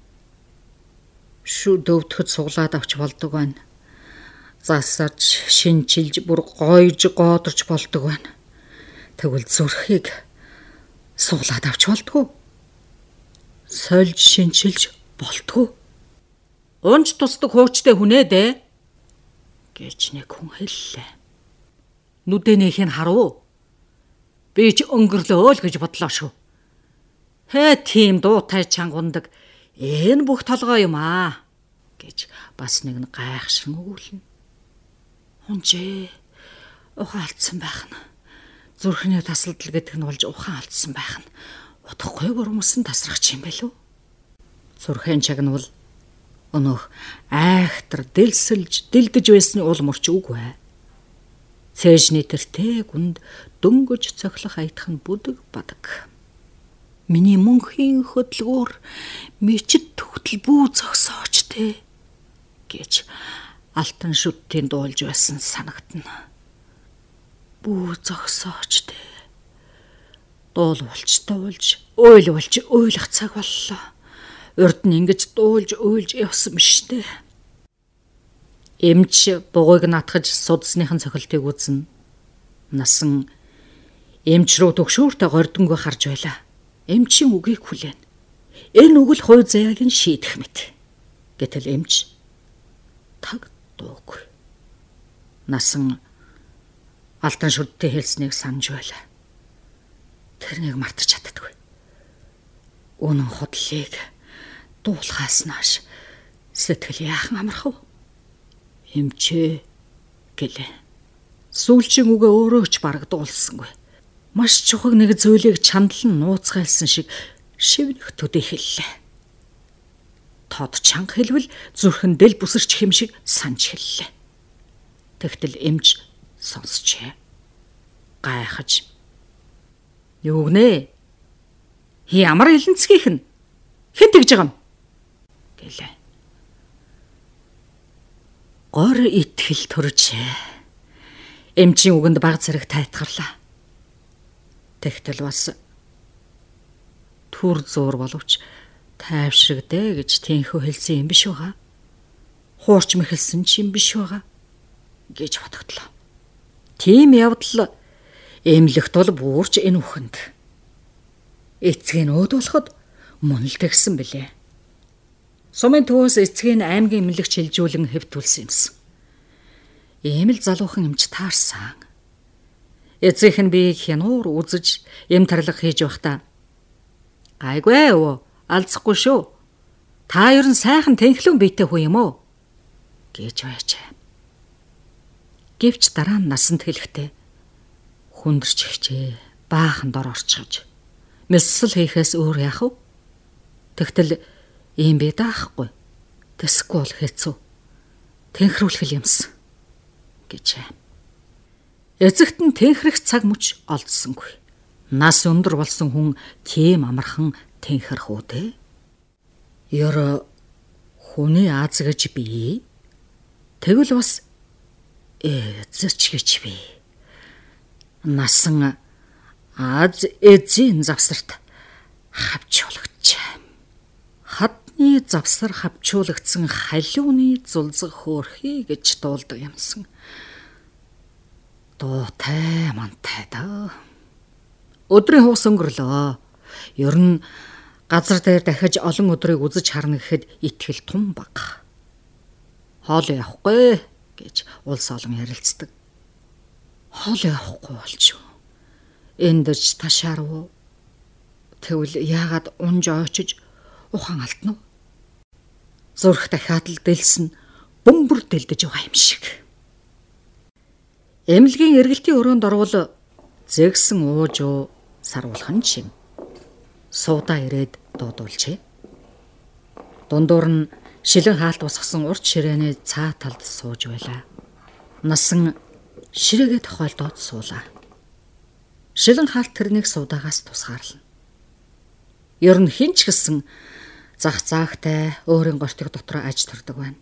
Шүд өвдөхөд суглаад авч болдог байна засаж, шинчилж, бүр гойж, гоодорч болдог байна. Тэгвэл зүрхийг суулаад авч болдгоо. Сольж, шинчилж болдгоо. Унж тусдаг хуучтай хүнээ дээ гэж нэг хүн хэллээ. Нүдэнийх нь харуу. Би ч өнгөрлөө л гэж бодлоо шүү. Хэ тийм дуутай чангундаг энэ бүх толгой юм аа гэж бас нэг нь гайхшин өгүүлнэ. Унжээ. Ухаан алдсан байх нь. Зүрхний тасалдал гэдэг нь болж ухаан алдсан байх нь. Утгагүй гурмсан тасрагч юм байл үү? Зүрхэн чагнавал өнөөх айхтар дэлсэлж дэлдэж байсны уул мөрч үгүй. Цээжний тэртээ гүнд дөнгөж цохлох аятах нь бүдэг бадаг. Миний мөнхийн хөдөлгөөр мичид төгтөл бүү зогсооч те гэж алтан шүдтийн дуулж байсан санагдана. Бүү зогсооч дээ. Дуулуулч дуулж, уйлуулж уйлах цаг боллоо. Урд нь ингэж дуулж уйлж явсан биш дээ. Эмч бугыг натгаж судасныхан цохилтыг үзнэ. Насан эмч рүү төгшөөртө гордонгүй харж байла. Эмчийн үгийг хүлээн. Энэ үг л хувь заяаг нь шийдэх мэт. Гэтэл эмч таг дуугүй. Насан алтан шүдтэй хэлснийг санаж байлаа. Тэрнийг мартаж чаддаггүй. Үнэн хотлыг дуулахаас нааш сэтгэл яахан амархав. Эмчээ гэлээ. Сүүлчийн үгээ өөрөө ч бараг дуулсангүй. Маш чухаг нэг зүйлийг чандлан нууцгайлсан шиг шивнэх төдий хэллээ. Тод чанга хэлвэл зүрхэн дэл бүсэрч хэмшиг санж хэллээ. Тэгтэл эмч сонсчээ. Гайхаж. Юу гэнэ? Ямар хилэнцгийх нь? Хэн тэгж байгаа юм? Гэлээ. Гор итгэл төржээ. Эмчийн үгэнд баг зэрэг тайтгарлаа. Тэгтэл бас түр зуур боловч тайвшрагдэ гэж тэнхүү хэлсэн юм биш байгаа. Хуурч мэхэлсэн ч юм биш байгаа гэж бодогдлоо. Тийм явдал эмлэгт бол буурч энэ үхэнд. Эцгийг өөд болоход мөн л тэгсэн бэлээ. Сумын төвөөс эцгийн аймгийн эмнэлэгч хилжүүлэн хэвтүүлсэн юмсан. Ийм л залуухан эмч таарсан. Эцгийнх нь би хянуур үзэж эм тарлах хийж байхдаа гайгүй өө алцахгүй шүү. Та ер нь сайхан тэнхлэн биетэй хүн юм уу? гэж байжээ. Гэвч дараа нь насанд хэлэхдээ хүндэрч ихчээ. Баахан дор орчихж. Мэлсэл хийхээс өөр яах вэ? Тэгтэл ийм бэ даахгүй. Тэсгүй бол хэцүү. Тэнхрүүлэх юмсан гэжээ. Эцэгт нь тэнхрэх цаг мөч олдсонгүй. Нас өндөр болсон хүн тийм амархан тэнхрэх үү те? Ёро хүний аз гэж бий. Тэгвэл бас эзэж гэж бий насан аз эзэн завсарт хавчуулагч. Хадны завсар хавчуулагдсан халиуны зулзаг хөөрхий гэж дуулдаг юмсан. Дуутай мантай да. Өдрийн хугас өнгөрлөө. Ер нь газар дээр дахиж олон өдрийг үзэж харна гэхэд итгэл тун баг. Хоол явахгүй гэж улс олон ярилцдаг хоол явахгүй болчихв. Эндэрч ташаарв. Тэгвэл яагаад унж очиж ухаан алтна вэ? Зүрх дахиад л дэлсэн бөмбөр дэлдэж байгаа юм шиг. Эмнэлгийн эргэлтийн өрөөнд орвол зэгсэн ууж уу сарвуулхан шим. Суудаа ирээд дуудуулжээ. Дундуур нь шилэн хаалт усгсан урт ширээний цаа талд сууж байлаа. Насан ширээгээ тохиолдоод суулаа. Шилэн хаалт тэрнийг суудагаас тусгаарлана. Ер нь хинч гисэн зах заагтай өөрийн гортыг дотроо аж төрдөг байна.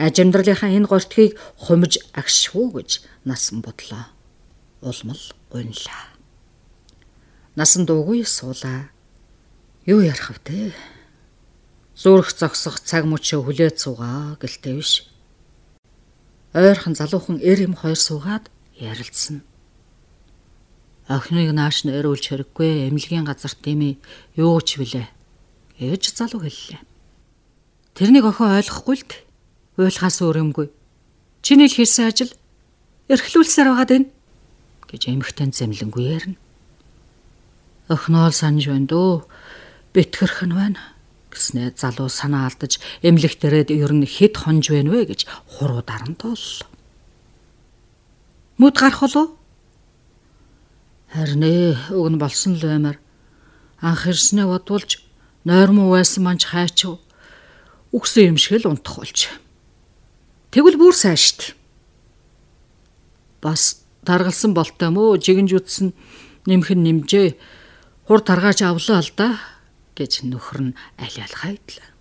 Ажимдралынхаа энэ гортгийг хумж агшвуу гэж насан бодлоо. Улмал унлаа. Насан дуугүй суулаа. Юу ярих вэ? Зүрх зогсох цаг мөчөө хүлээд суугаа гэлтэй биш ойрхон залуухан эр юм хоёр суугаад ярилцсан. Охиныг нааш нь өрөөлж хэрэггүй эмнэлгийн газар тийм юу ч вүлээ. Ээж залуу хэллээ. Тэрнийг охин ойлгохгүй л д. Уйлахаас өөр юмгүй. Чиний л хийсэн ажил эрхлүүлсээр байгаад байна гэж эмхтэн зэмлэнгүй ярина. Охиноо санаж байна дөө. Битгэрх нь байна гэснээ залуу санаа алдаж эмлэх дээрээд ер нь хэд хонж байна вэ гэж хуруу даран тооллоо. Мүд гарах болов? Харин ээ уг нь болсон л баймаар анх ирснээ бодволж нойрмоо байсан манч хайчв үгсэн юм шиг л унтах болж. Тэгвэл бүр сайн штт. Бас таргалсан болтой мөө жигэнж үтсэн нэмэх нь нэмжээ. Хур таргаач авлаа л да гэж нөхөр нь аль алхайдлаа.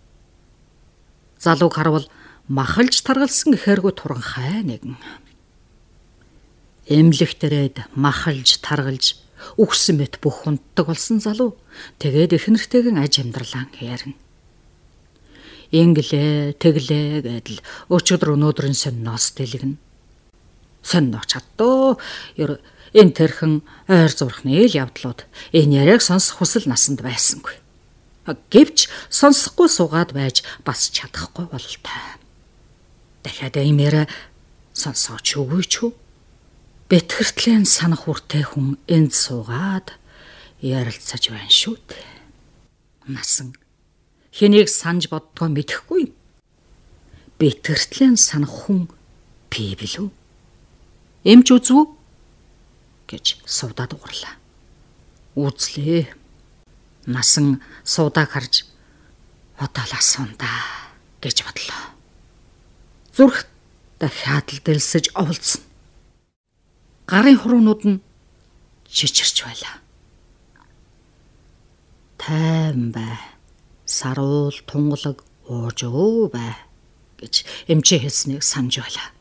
Залууг харвал махалж таргалсан гэхэргүй туранхай нэгэн. Эмлэгтэрээд махалж таргалж үхсэн мэт бүх хүнддэг болсон залуу тэгээд их нэртэйгэн аж амьдралаа ярина. Инглээ, тэглээ гэдэл өчигдөр өнөөдрийн сонноос дэлгэн. Соннооч чаддоо ер энэ тэрхэн ойр зурхны ил явдлууд энэ яриаг сонсох хүсэл насанд байсангүй. Гэвч сонсохгүй суугаад байж бас чадахгүй бололтой. Дахиад имээр сонсооч үгүй ч үү? Бэтгэртлийн санах үртэй хүн энд суугаад ярилцаж байна шүү дээ. Насан хэнийг санаж боддгоо мэдэхгүй. Бэтгэртлийн санах хүн би билүү? Эмч үзв гэж сувдаа дугарлаа. Үзлээ. Насан суудааг харж одоолаас сундаа гэж бодлоо. Зүрх дахиад л дэлсэж оволцсон. Гарын хуруунууд нь чичирч байлаа. Тайван бай. Саруул тунгалаг ууж өө бай гэж эмчээ хэлснийг санаж байлаа.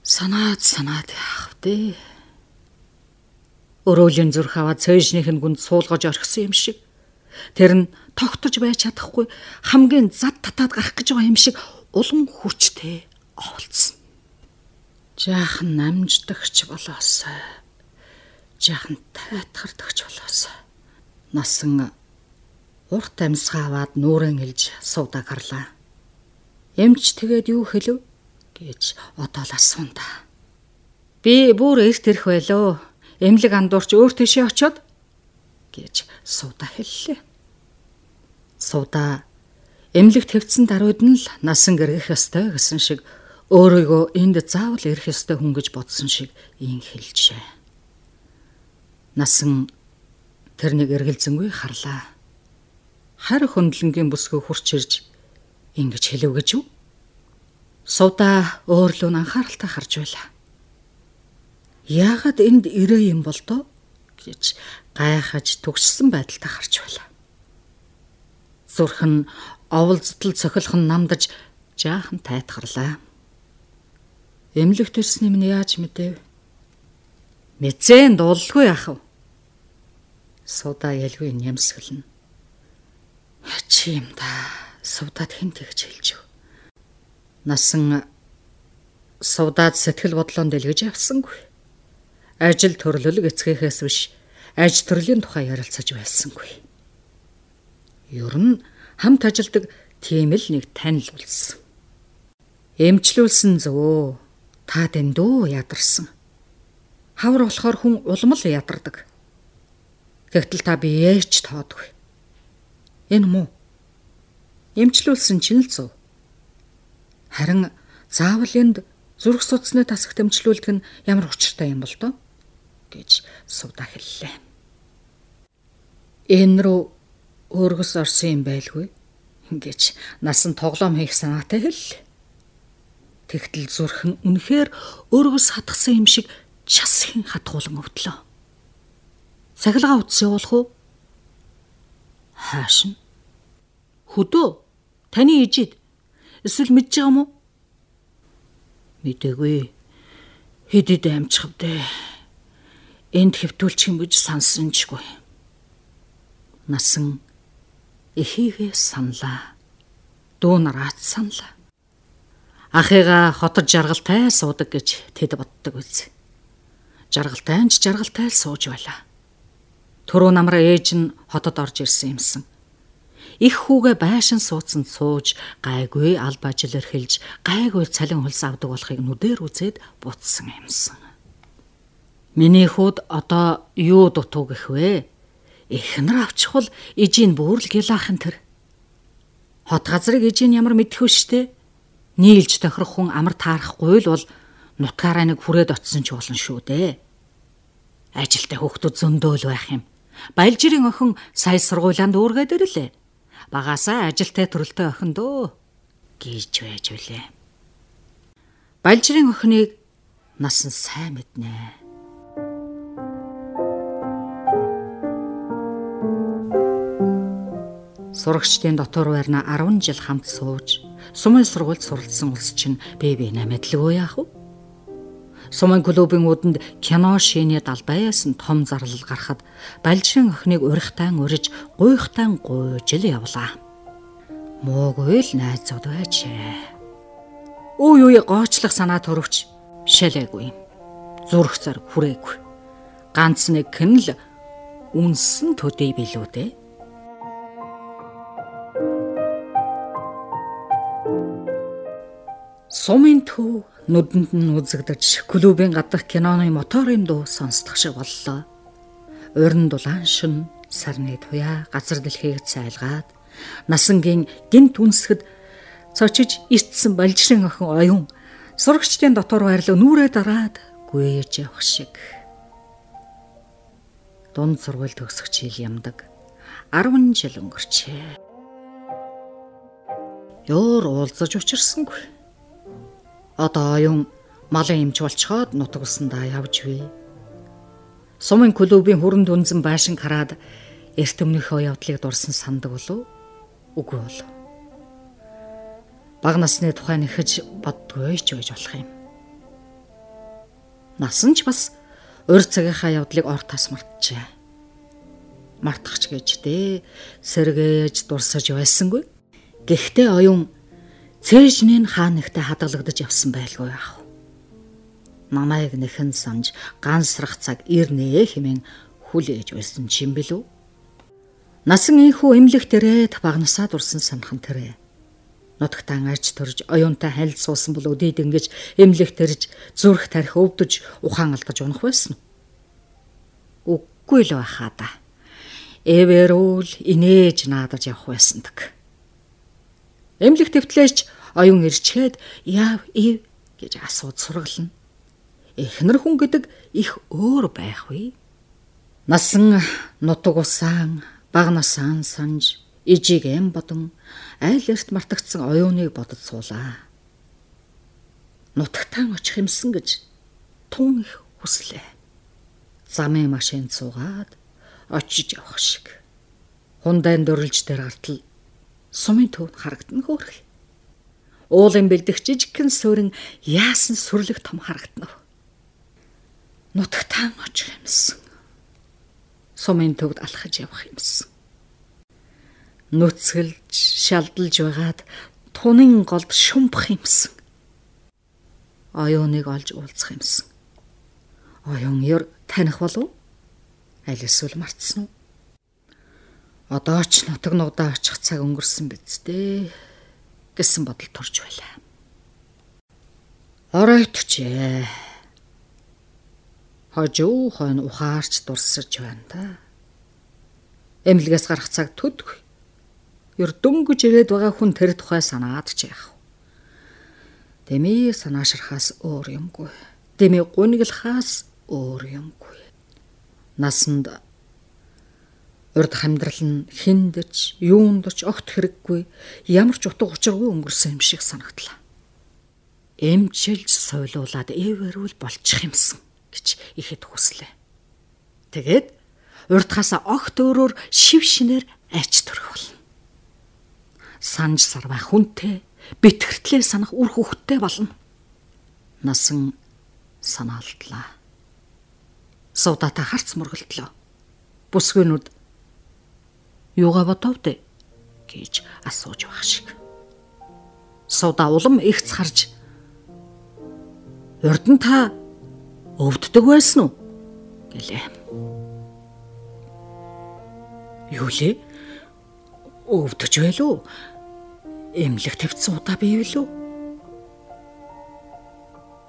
Санаад санаад яах вэ? Өрөөлийн зүрх аваад цэежнийх нь гүнд суулгаж орхисон юм шиг. Тэр нь тогтож байж чадахгүй хамгийн зад татаад гарах гэж байгаа юм шиг улам хүчтэй оволцсон. Жаахан намждагч болоосай. Жаахан тайтгардагч болоосай. Насан урт амьсгаа аваад нүрэн илж суудаг гарлаа. Эмч тэгээд юу хэлв гэж одоолаа сунда. Би бүр эрт ирэх байлоо. Эмлэг андуурч өөр тийшээ очиод гэж сууда хэллээ. Сууда эмлэг твцэн даруйд нь л насан гэргэх ёстой гэсэн шиг өөрийгөө энд заавал ирэх ёстой хүн гэж бодсон шиг ийн хэлжээ. Насан тэрнийг эргэлзэнгүй харлаа. Хар хөндлөнгийн бүсгүй хурч ирж ингэж хэлв гэж юу? Сувда өөрлөө анхааралтай харж байлаа. Яагаад энд ирээ юм бол тоо гэж гайхаж төгссөн байдалтай харж байлаа. Зүрх нь оволцтол цохилох нь намдаж жаахан тайтгарлаа. Эмлэгт ирсний минь яаж мэдэв? Мэдсэн дуулгүй яах вэ? Суда ялгүй нямсгална. Чи юм да. Суудад хэн тэгж хэлж өг. Насан суудад сэтгэл бодлоон дэлгэж явсангүй. Ажил төрлөлөг эцгээхээс биш аж төрлийн тухай ярилцаж байсангүй. Ер нь хамт ажилдаг тийм л нэг танил болсон. Эмчлүүлсэн зөө. Та дэндүү ядарсан. Хавар болохоор хүн улам л ядардаг. Тэгтэл та биеэч тоодгүй. Энэ муу. Эмчлүүлсэн чинь л зөв. Харин заавал энд зүрх судасны тасагт эмчлүүлдэг нь ямар учиртай юм бол доо гэж сувда хэллээ. Энэ рүү өөргөс орсон юм байлгүй гэж насан тоглоом хийх санаатай хэл. Тэгтэл зүрхэн үнэхээр өөргөс хатгсан юм шиг час хэн хатгуулan өвдлөө. Сахилгаа утас явуулах уу? Хааш нь? Хөдөө таны ижид Эсвэл мэдж байгаа уу? Мэдээгүй. Хэдэд амжих вэ? Энд хэвтүүлчих юм гэж сансан чгүй. Насан эхийгээ санлаа. Дүү нараат санлаа. Ахыгаа хотод жаргалтай суудаг гэж тэд боддог үз. Жаргалтай ч жаргалтай л сууж байлаа. Төрөө намраа ээж нь хотод орж ирсэн юмсан их хүүгээ байшин суудсан сууж гайгүй алба ажил эрхэлж гайгүй цалин хөлс авдаг болохыг нүдээр үзээд бутсан юмсан. Миний хүүд одоо юу дутуу гэх вэ? Эхнэр авчихвал ижийн бүрл гилаахан тэр. Хот газрыг ижийн ямар мэдэх вэ штэ? Нийлж тохирох хүн амар таарахгүй л бол нутгаараа нэг хүрээд очсон ч болно шүү дээ. Ажилтай хүүхдүүд зөндөөл байх юм. Баялжирийн охин сая сургуулианд үүргээд ирлээ багасаа ажилтай төрөлтэй охин дөө гэж байж үлээ. Балжирын охиныг насан сайн мэднэ. Сурагчдын дотор байрна 10 жил хамт сууж, сумын сургуульд суралцсан улс чинь бие биенээ мэдлгүй яах вэ? Сумын клубын үүдэнд кино шинэ далбаяас нь том зарлал гарахад балжин охиныг урихтаан уриж гуйхтаан гуйж л явлаа. Муугүй л найзууд байжээ. Үй үй гоочлох санаа төрөвч шалээгүй. Зүрх зэрэг хүрээгүй. Ганц нэг хэн л үнсэн төдий билүү дээ. Сумын төв нүдэнд нь үзэгдэж клубын гадах киноны моторын дуу сонсдог шиг боллоо. Уран дулаан шин сарны туяа газар дэлхийг цайлгаад насангийн гинт үнсгэд цочиж иртсэн балжрын охин оюун Сурагчдын дотор байрлал нүрээ дараад гүйж явах шиг. Дунд сургууль төгсөх жил ямдаг 10 жил өнгөрчээ. Ёор уулзаж учирсангүй. Одоо оюун малын эмч болцоход нутаг усандаа явж бий. Сумын клубын хүрэнд үнзэн байшин хараад эрт өмнөхөө явдлыг дурсан сандаг болов үгүй болов. Баг насны тухай нэхэж боддгоо ч байж болох юм. Насан ч бас урь цагийнхаа явдлыг ор тас мартжээ. Мартахч гэж дээ сэргээж дурсаж байсангүй. Гэхдээ оюун цээжнээ хаан нэгтэй хадгалагдаж явсан байлгүй яах. Намайг нэхэн санаж гансрах цаг ирнэ хэмээн хүлээж байсан чим билүү? Насан ийхүү эмлэх дээрээ багнасаа дурсан санхан тэрэ Нутагтаа арч төрж оюунтай хайлт суусан бол өдийд ингэж эмлэх тэрж зүрх тарих өвдөж ухаан алдаж унах байсан уу? Үгүй л байхаа да. Эвэрүүл инээж наадаж явах байсандаг. Эмлэх твтлээч оюун ирчгээд яав ив гэж асууд сургална. Эхнэр хүн гэдэг их өөр байх вэ? Насан нутаг усаан баг насаан санж ижиг эм бодон айл эрт мартагдсан оюуныг бодож суулаа. Нутагтаан очих юмсан гэж тун их хүслээ. Замын машин цугаад очиж явах шиг. Хундайн дөрлж дээр гартал сумын төвд харагдана хөөрх. Уулын бэлдэх жижигхэн суурин яасан сүрлэг том харагдана. Нутагтаан очих юмсан. Сумын төвд алхаж явах юмсан нүцгэлж шалдалж байгаад тунын голд шумбах юмсан. Оюуныг олж уулзах юмсан. Оюун ёр таних болов? Аль эсвэл мартсан уу? Одоо ч нутаг нудаа очих цаг өнгөрсөн биз дээ гэсэн бодол төрж байлаа. Оройтчээ. Хожуу хойно ухаарч дурсаж байна та. Эмнэлгээс гарах цаг төдгүй ер дөнгөж ирээд байгаа хүн тэр тухай санаад ч яах. Дэмий санаашрахаас өөр юмгүй. Дэмий гуниглахаас өөр юмгүй. Насанд урд хамдрал нь хиндэж, юундч огт хэрэггүй, ямар ч утга учиргүй өнгөрсөн юм шиг санагдлаа. Эмчилж сойлуулад эвэрүүл болчих юмсан гэж ихэд хүслээ. Тэгээд урдхаасаа огт өөрөөр шив шинээр айч төрөх болно санж сарваа хүнтэй битгэртлээ санах үр хөвгтэй болно. Насан санаалдлаа. Суудата харц мөргөлтлөө. Бүсгэнүүд юугаа бодов дээ гэж асууж байх шиг. Суда улам ихц харж урд нь та өвддөг байсан уу гэлээ. Юу лээ? өвдөж байлуу? Эмнэлэг твцсэн удаа биевлүү?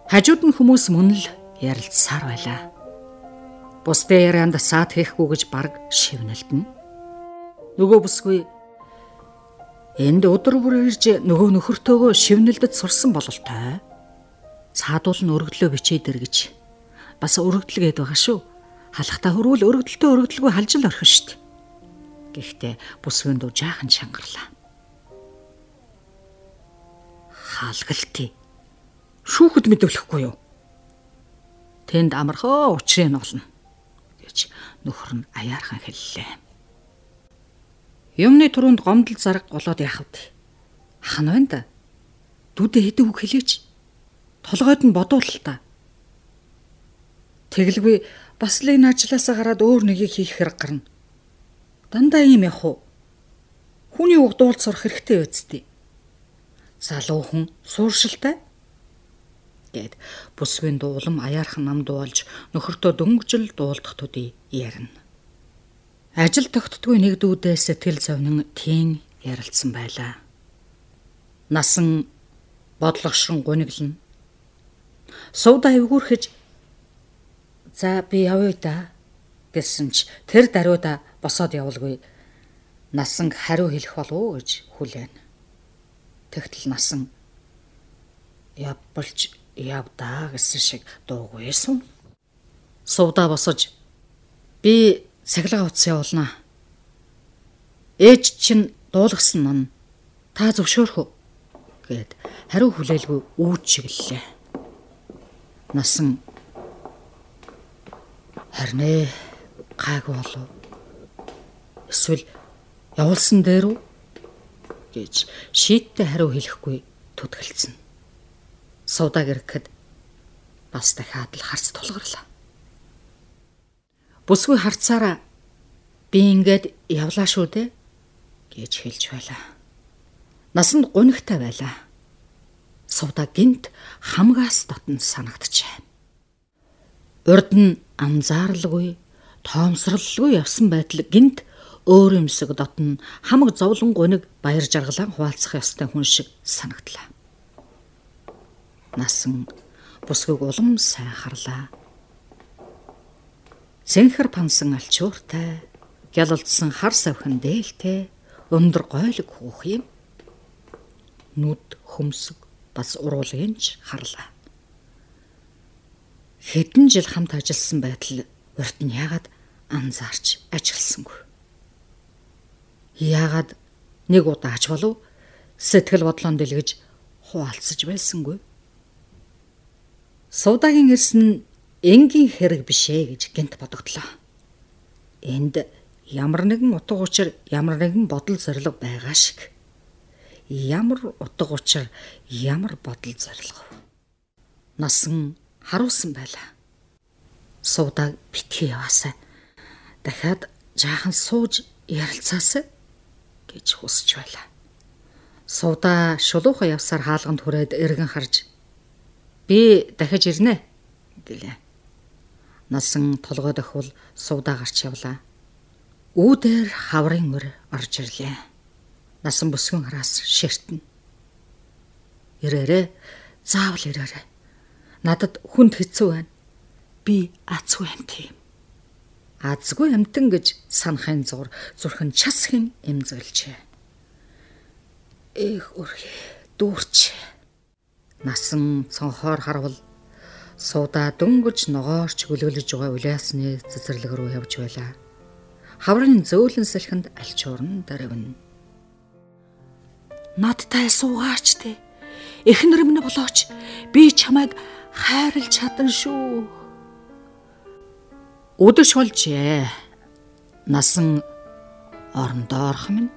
Хажууд нь хүмүүс мөн л ярилцсаар байлаа. Бусдын ярианд саад хийхгүй гэж баг шивнэлтэн. Нөгөө бүсгүй энд өдөр бүр ирж нөгөө нөхөртөөгөө шивнэлдэд сурсан бололтой. Цаадуул нь өргөдлөө бичээ дэр гэж бас өргөдлгээд байгаа шүү. Халахта хөрвөл өргөдөлтөө өргөдөлгүй халж л орхин штт. Гэхдээ бүсгэн дүү жаахан шангарлаа. Хаалгалтий. Шүүхэд мэдвлэхгүй юу? Тэнд амархоо учрыг олно гэж нөхөр нь аяархан хэллээ. Юмны түрүүнд гомдол зараг голоод яах вэ? Хан байна да. Дүүдэ хэдэн үг хэлээч. Толгойд нь бодуул л та. Тэгэлгүй бас л энэ ажлаасаа гараад өөр нэгийг хийх хэрэг гарна. Дандаа ийм явах уу? Хүний уг дуулц сурах хэрэгтэй үсттэй. Залуу хүн сууршилтай гэд бүсгийн дуулам аяархан нам дуулж нөхөртөө дөнгөжл дуулдах төдий ярина. Ажил тогтдгүй нэг дүүдээ сэтгэл зовнин тийм ярилцсан байлаа. Насан бодлогошрон гуниглна. Сууда эвгүүрхэж за би явъя да гэсэн ч тэр даруйда босоод явуулгүй насанг хариу хэлэх болов гэж хүлээн. Тэгтэл насан явбалж явдаа гэсэн шиг дуугүй сум. Сувдаа босож би цахилгаан утас явуулнаа. Ээж чинь дуулгасан мөн та зөвшөөрөх үү гэд хариу хүлээлгүй үүд чиглэлээ. Насан харин ээ гайгүй болов. Эсвэл явуулсан дээр үү гэж шийттэй хариу хэлэхгүй түтгэлцэн. Суудаг ирэхэд бас дахиад л харц тулгарлаа. Бүсгүй харцаараа би ингээд явлаа шүү дээ гэж хэлж байлаа. Насанд гунигтай байлаа. Сувда гинт хамгаас дотн санагджээ. Урд нь анзаарлгүй, тоомсролгүй явсан байтал гинт өөр юмсэг дотн хамаг зовлон гуниг баяр жаргалан хуваалцах ёстой хүн шиг санагдлаа. Насан бусгыг улам сайн харлаа. Цэнхэр пансан алчууртай, гялалдсан хар савхан дээлтэй, өндөр гойлог хүүх юм. Нүд хөмсг бас уруулгийнч харлаа. Хэдэн жил хамт ажилласан байтал урт нь яагаад анзаарч ажилласангүй. Яагаад нэг удаа ач болов сэтгэл бодлоон дэлгэж хуваалцаж байсангүй. Суудагийн нь энгийн хэрэг биш ээ гэж гинт бодогдлоо. Энд ямар нэгэн утга учир ямар нэгэн бодол зориг байгаа шиг. Ямар утга учир ямар бодол зориг. Насан харуулсан байлаа. Суудаг битгий яваасаа. Дахиад жаахан сууж ярилцаасаа гэж хүсэж байлаа. Сувда шулуухан явсаар хаалганд хүрээд эргэн харж Би дахиж ирнэ гэлээ. Насан толгой дохвол сувдаа гарч явлаа. Үүдээр хаврын мөр орж ирлээ. Насан бүсгүн хараас ширтэн. Ирээрээ заавал ирээрээ. Надад хүнд хэцүү байна. Би азгүй амт юм. Азгүй амтан гэж санахын зур зүрхэн часхин эмзэглжээ. Эх өрхий дүүрч Насан цонхоор харвал суудаа дөнгөж ногоорч гөлөөлөж байгаа улаасны цэцэрлэг рүү явж байлаа. Хаврын зөөлөн салхинд альчуурн даравна. Надтай суугаач те. Эхнэр минь болооч би чамайг хайрлж чадан шүү. Өдөш болжээ. Насан орондоорх минь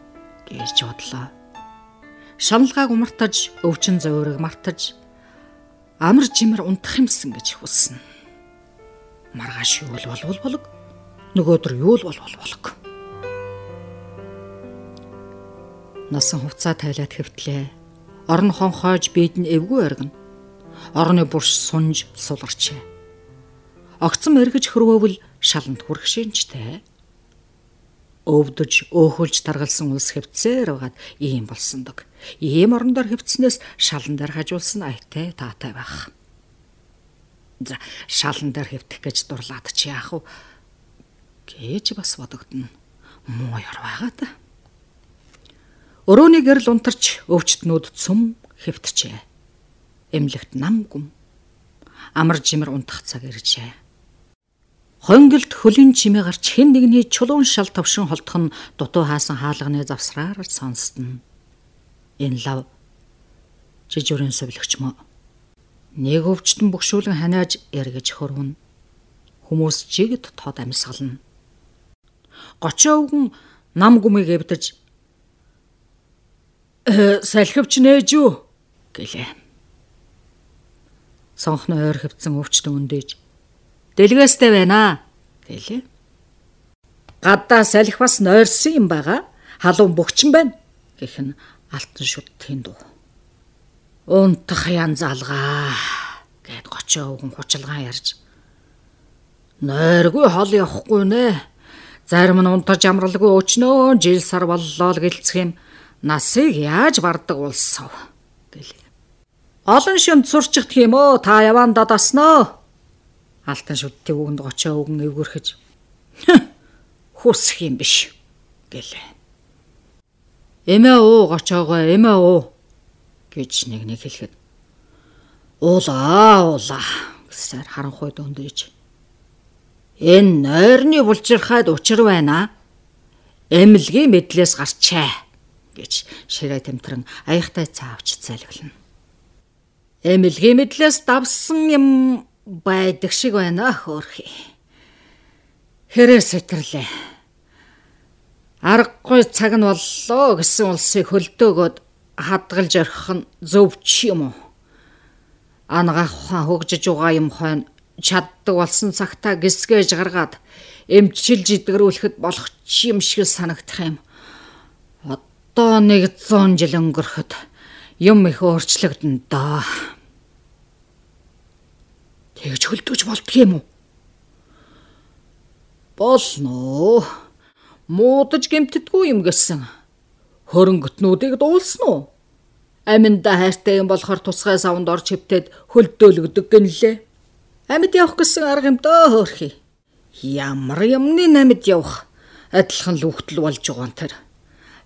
гэж бодлоо шаналгааг умартаж, өвчин зөөрөг мартаж амар жимэр унтах юмсан гэж хүснэ. Маргааш юу л болвол болог. Нөгөөдөр юу л болвол болог. Насан хувцаа тайлаад хэвтлээ. Орон хонхоож бид нь эвгүй аргина. Орны бурш сунж суларчээ. Огцом эргэж хөрвөөвл шаланд хүрэх шинжтэй өвдөж өөхөлж таргалсан улс хэвцээр байгаад ийм болсондог. Ийм орондоор хэвцснээс шалан дээр хажуулсан айтай таатай байх. За шалан дээр хэвтэх гэж дурлаад чи яах вэ? гэж бас бодогдно. Муу яр байгаа та. Өрөөний гэрэл унтарч өвчтнүүд цөм хэвтчээ. Эмлэгт нам гүм. Амар жимэр унтах цаг иржээ. Хонголд хөлийн чимээ гарч хэн нэгний чулуун шал товшин холдох нь дутуу хаасан хаалганы завсраар сонстно. Энэ лав жижигрэн сувлэгч мө. Нэг өвчтөн бөхшүүлэн ханиаж эргэж хөрвөн. Хүмүүс жигд тод амьсгална. Гочоо өвгөн нам гүмийг эвдэж «Э, салхивч нээж юу гэлээ. Сонхны ойр хөвцөн өвчтөн өндөөж Дэлгээстэй байна гэлээ. Гадаа салхи бас нойрсон юм байгаа. Халуун бөгчөн байна гэх нь алтан шүд тэнд үү. Унтах янз алгаа гэд гочоо өвгөн хучилгаан ярьж. Нойргүй хол явахгүй нэ. Зарим нь унтаж амралгүй өчнөө жил сар боллоо л гэлцэх юм. Насыг яаж бардаг улсав гэлээ. Олон шөнд сурчдах юм оо та яван дадасноо Алтан шүдтийг үгэнд гочоо өгөн эвгөрхөж <laughs> хүсэх юм биш гэлээ. Эмээ уу гочоогоо эмээ уу гэж нэг нэг хэлэхэд Уулаа уулаа гэсээр харанхуйд өндөөж. Энэ нойрны булчирхайд учир байна. Эмэлгийн мэдлээс гарчаа гэж ширээ тэмтрэн аяхтай цаавч залгилна. Эмэлгийн мэдлээс давсан юм байдаг шиг байна хөөрхи. Хэрэг сэтэрлээ. Аргагүй цаг нь боллоо гэсэн улсыг хөлдөөгөөд хадгалж орхих нь зөв ч юм уу? Ангаахаа хөгжиж байгаа юм хойно чаддаг болсон цагтаа гисгэж гаргаад эмчилж идгэрүүлэхэд болох юм шиг санагдах юм. Одоо нэг 100 жил өнгөрөхөд юм их өөрчлөгдөн доо. Тэгж хөлдөөж болдгийм үү? Болно. Муудаж гэмтдэггүй юм гэсэн. Хөрөнгөтнүүдийг дуулсан уу? Аминда хайртай юм болохоор тусгай савнд орж хөвтөд хөлдөөлөгдөг гэнлээ. Амьд явах гэсэн арга юм дөө хөөрхий. Ямар юмны амьд явах адилхан лүхтэл болж байгаа юм тэр.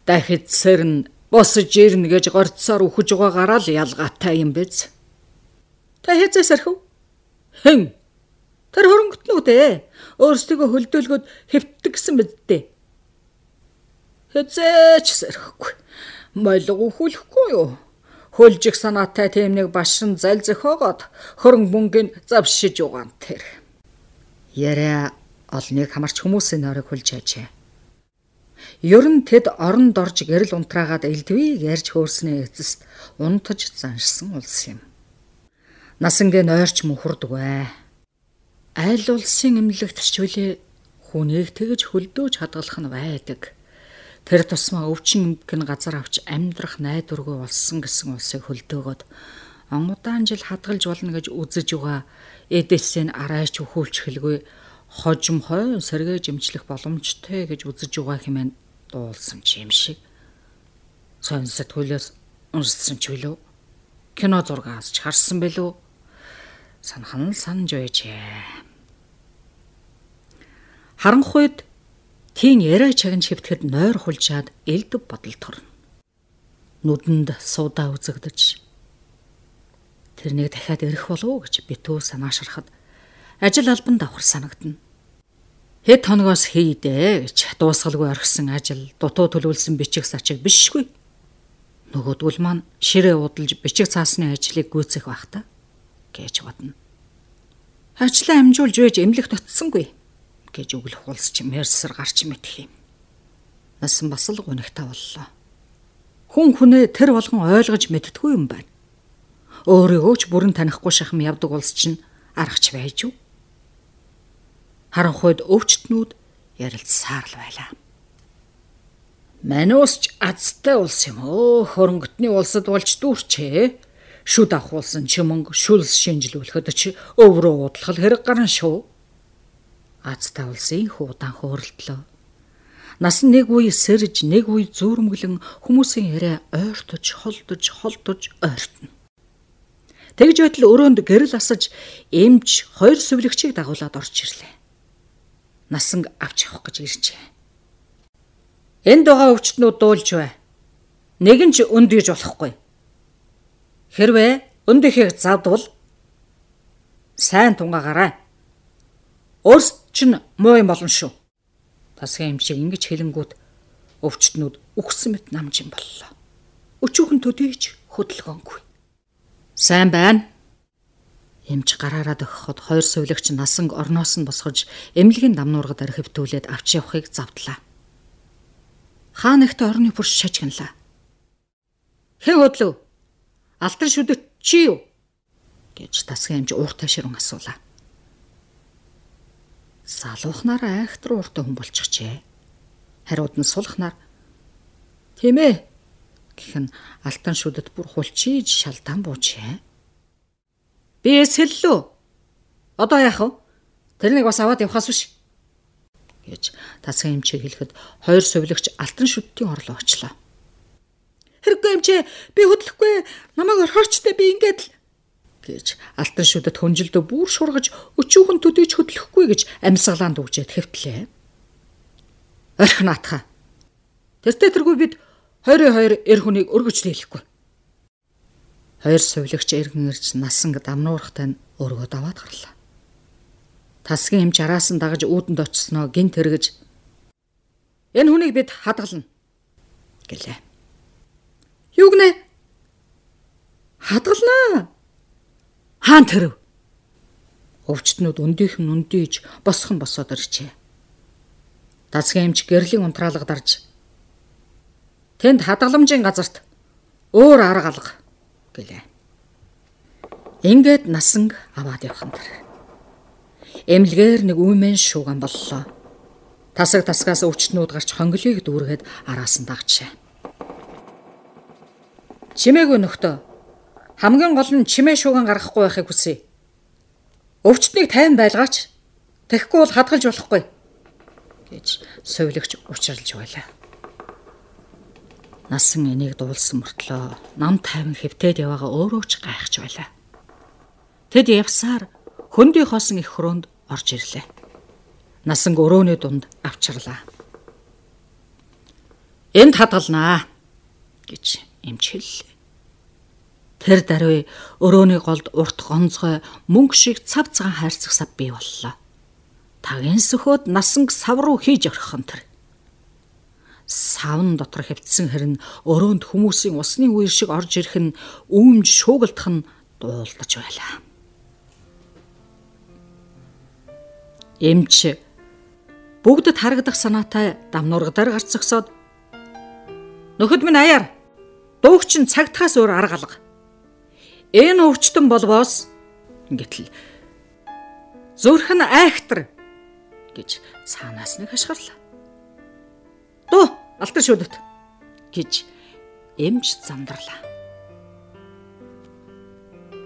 Дахид сэрн босож ирнэ гэж горцсоор үхэж байгаагаараа л ялгаатай юм биз. Та хэзээ сэрхв? Хэн? Тэр хөрөнгөтнүүд ээ. Өөрсдөө хөлдөөлгөд хэвтдэг гэсэн мэддээ. Хэзээч сэрхгүй. Молго үхүүлэхгүй юу? хөлжих санаатай тийм нэг башин зал зөхөөгод хөрөнгө мөнгөнд завшиж угаан тэр. Ярэ олныг хамарч хүмүүсийн нойрыг хүлж ажээ. Ер нь тэд оронд орж гэрэл унтраагаад элдвийг ярьж хөөрсний эцэст унтаж заншсан улс юм. Насангээ нойрч мөхөрдгөө. Айл улсын эмнэлэгт чүлээ хүнийг тэгж хөлдөөж хадгалах нь байдаг. Тэр тусмаа өвчин эмгэн газар авч амьдрах найдваргүй болсон гэсэн улсыг хөлдөөгөөд он удаан жил хадгалж болно гэж үзэж байгаа эдээсийн арайч өхүүлч хэлгүй хожимхой сэргээ жимчлэх боломжтой гэж үзэж байгаа хэмээн дуулсан ч юм шиг. Сонсод хөлөөс уншсан ч билүү? Кино зургаас ч харсан билүү? Санхан санаж байжээ. Харанхуйд Тийм яриа чагнж хэвтгэхэд нойр хулжаад элдв бодолд орно. Нүдэнд суудаа үзэгдэж тэрнийг дахиад ирэх болов уу гэж битүү санаашрахад ажил албан давхар санагдана. Хэд хоногоос хийдэ гэж дуусгалгүй орхисон ажил дутуу төлөвлөсөн бичих сачиг бишгүй. Нөгөөдгөл маань ширээ удалж бичих цаасны ажлыг гүйцэх бах та гэж бодно. Ажлаа амжуулж байж эмнэлэг татсангүй гэж өглөх улсч мерсэр гарч мэдэх юм. Насан бас л гунигтай боллоо. Хүн хүнээ тэр болгон ойлгож мэдтгүй юм байна. Өөрийгөө ч бүрэн танихгүй шахам явдаг улс чинь аргач байж юу? Харанхуйд өвчтнүүд ярилцсаар л байлаа. Манусч азтай улс юм өө хөрөнгөтний улсад болж дүүрчээ. Шүд авахулсан чимэнг шүлс шинжилүүлэхэд чи өврөө удлах хэрэг гарна шүү Аз тавлсын хуудаан хөөрөлдлөө. Нас нэг үе сэрж, нэг үе зүүрмгэлэн хүмүүсийн яриа ойртож, холдож, холдож ойртно. Тэгж байтал өрөөнд гэрэл асаж, эмч хоёр сүвлэгчийг дагуулад орж ирлээ. Насанг авч явах гэж иржээ. Энд байгаа өвчтнүүд дуулж бай. Нэг нь ч өнд гэж болохгүй. Хэрвээ өнд ихийг завдвал сайн тунгаагаарай Өөрсд чинь муу юм болно шүү. Тасгийн юм шиг ингэж хэлэнгүүт өвчтнүүд үхсэн мэт намж юм боллоо. Өчүүхэн төдийч хөдөлгөөнгүй. Сайн байна. Эмч гараараа дөхөхөд хоёр сувлагч насанг орноос нь босгож эмнэлгийн дамнуургад архивтүүлээд авч явахыг завдлаа. Хаан ихтэй орны бүрш шажгинлаа. Хэн хөдлөв? Алтан шүдэт чи юу? гэж тасгийн эмч ууртай ширэн асуулаа. Салуухнаар айхтар ууртай хүн болчихжээ. Хариуд нь сулхнаар Тийм ээ гэх нь алтан шүдэд бүр хулчиж шалдаан буужээ. Би эсэллүү. Одоо яах вэ? Тэрнийг бас аваад явхаас биш гэж тасгийн эмчээ хэлэхэд хоёр сувлагч алтан шүдтийн орлоо очлоо. Хэрэггүй эмчээ би хөдлөхгүй намайг орхиорчтой би ингээд л гэж алтан шүдэд хөнжилдөө бүр шургаж өчүүхэн төдийч хөдлөхгүй гэж амьсгалаанд үгжээд хэвтлээ. Орх наатха. Тэртээ тэргүй бид 22 эр хүнийг өргөж дийлэхгүй. Хоёр сувилагч эргэн ирж насанг дамнуурахтай нь өргөө даваад гарлаа. Тасгийн эмч араас нь дагаж үүдэнд очсноо гинт тэргэж энэ хүнийг бид хадгална гэлээ. Юу гинэ? Хадгалнаа. Хаан тэрв. Өвчтнүүд өндийнх нь өндийж босхон босоод ирчээ. Дасгийн эмч гэрлийн унтраалга дарж тэнд хадгаламжийн газарт өөр арга алга гэлээ. Ингээд насанг аваад явхан тэр. Эмлэгээр нэг үмэн шууган боллоо. Тасаг тасгаас өвчтнүүд гарч хонглыг дүүргээд араас нь дагчаа. Чимээгүй нөхдөө. Хамгийн гол нь чимээ шууган гаргахгүй байхыг хүсье. Өвчтнийг тайван байлгаач. Тэгэхгүй бол хадгалж болохгүй гэж совилогч учралж байлаа. Насан энийг дуулсан мөртлөө нам тайван хэвтээд яваага өөрөө ч гайхаж байлаа. Тэд явсаар хөндөй хоосон их хөрөөнд орж ирлээ. Насан өрөөний дунд авчирлаа. Энд хадгалнаа гэж эмч хэллээ. Тэр даруй өрөөний голд урт гонцгой мөнгө шиг цав цагаан хайрцаг сав бий боллоо. Тагийн сөхөд насанг сав руу хийж орхихон тэр савн дотор хэвтсэн хэрн өрөөнд хүмүүсийн усны үер шиг орж ирэх нь үүмж шуугалтах нь дуулдаж байлаа. Эмч бүгдэд харагдах санаатай дамнуургадар гарч зогсоод нөхөд минь аяар дуугч нь цагтахаас өөр арга алга. Энэ өвчтөн болвоос гэтэл зүрх нь айхтар гэж цаанаас нэг хашгирлаа. Дуу алтар шүдэт гэж эмч замдарлаа.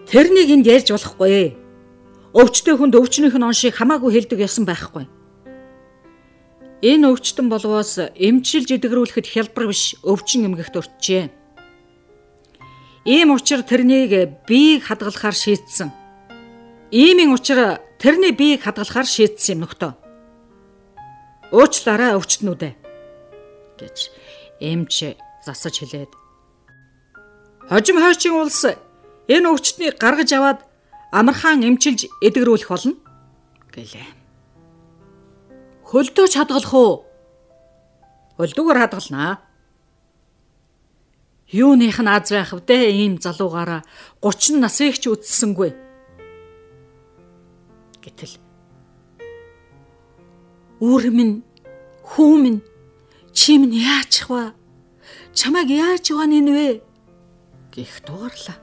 Тэрнийг энд ярьж болохгүй. Өвчтөе хүнд өвчнөх нь оншийг хамаагүй хэлдэг ясан байхгүй. Энэ өвчтөн болвоос эмчилж идэврүүлэхэд хялбар биш өвчин эмгэгт өртжээ. Ийм учраас тэрнийг биеийг хадгалахаар шийдсэн. Иймийн учраас тэрний биеийг хадгалахаар шийдсэн юм нөхдөө. Уучлаарай өвчтнүүдээ гэж эмч засаж хэлээд Хожим хойчин улс энэ өвчтнийг гаргаж аваад амархан эмчилж эдгэрүүлэх болно гэлээ. Хөлдөө ч хадгалах уу? Хөлдөгөр хадгалнаа. Юуных нь аз байх вдэ ийм залуугаараа 30 насыг ч үтсэнгүй. Гэтэл үр минь хүү минь Чи минь яачих вэ? Чамайг яаж яваа нэ вэ? гэх дуугарлаа.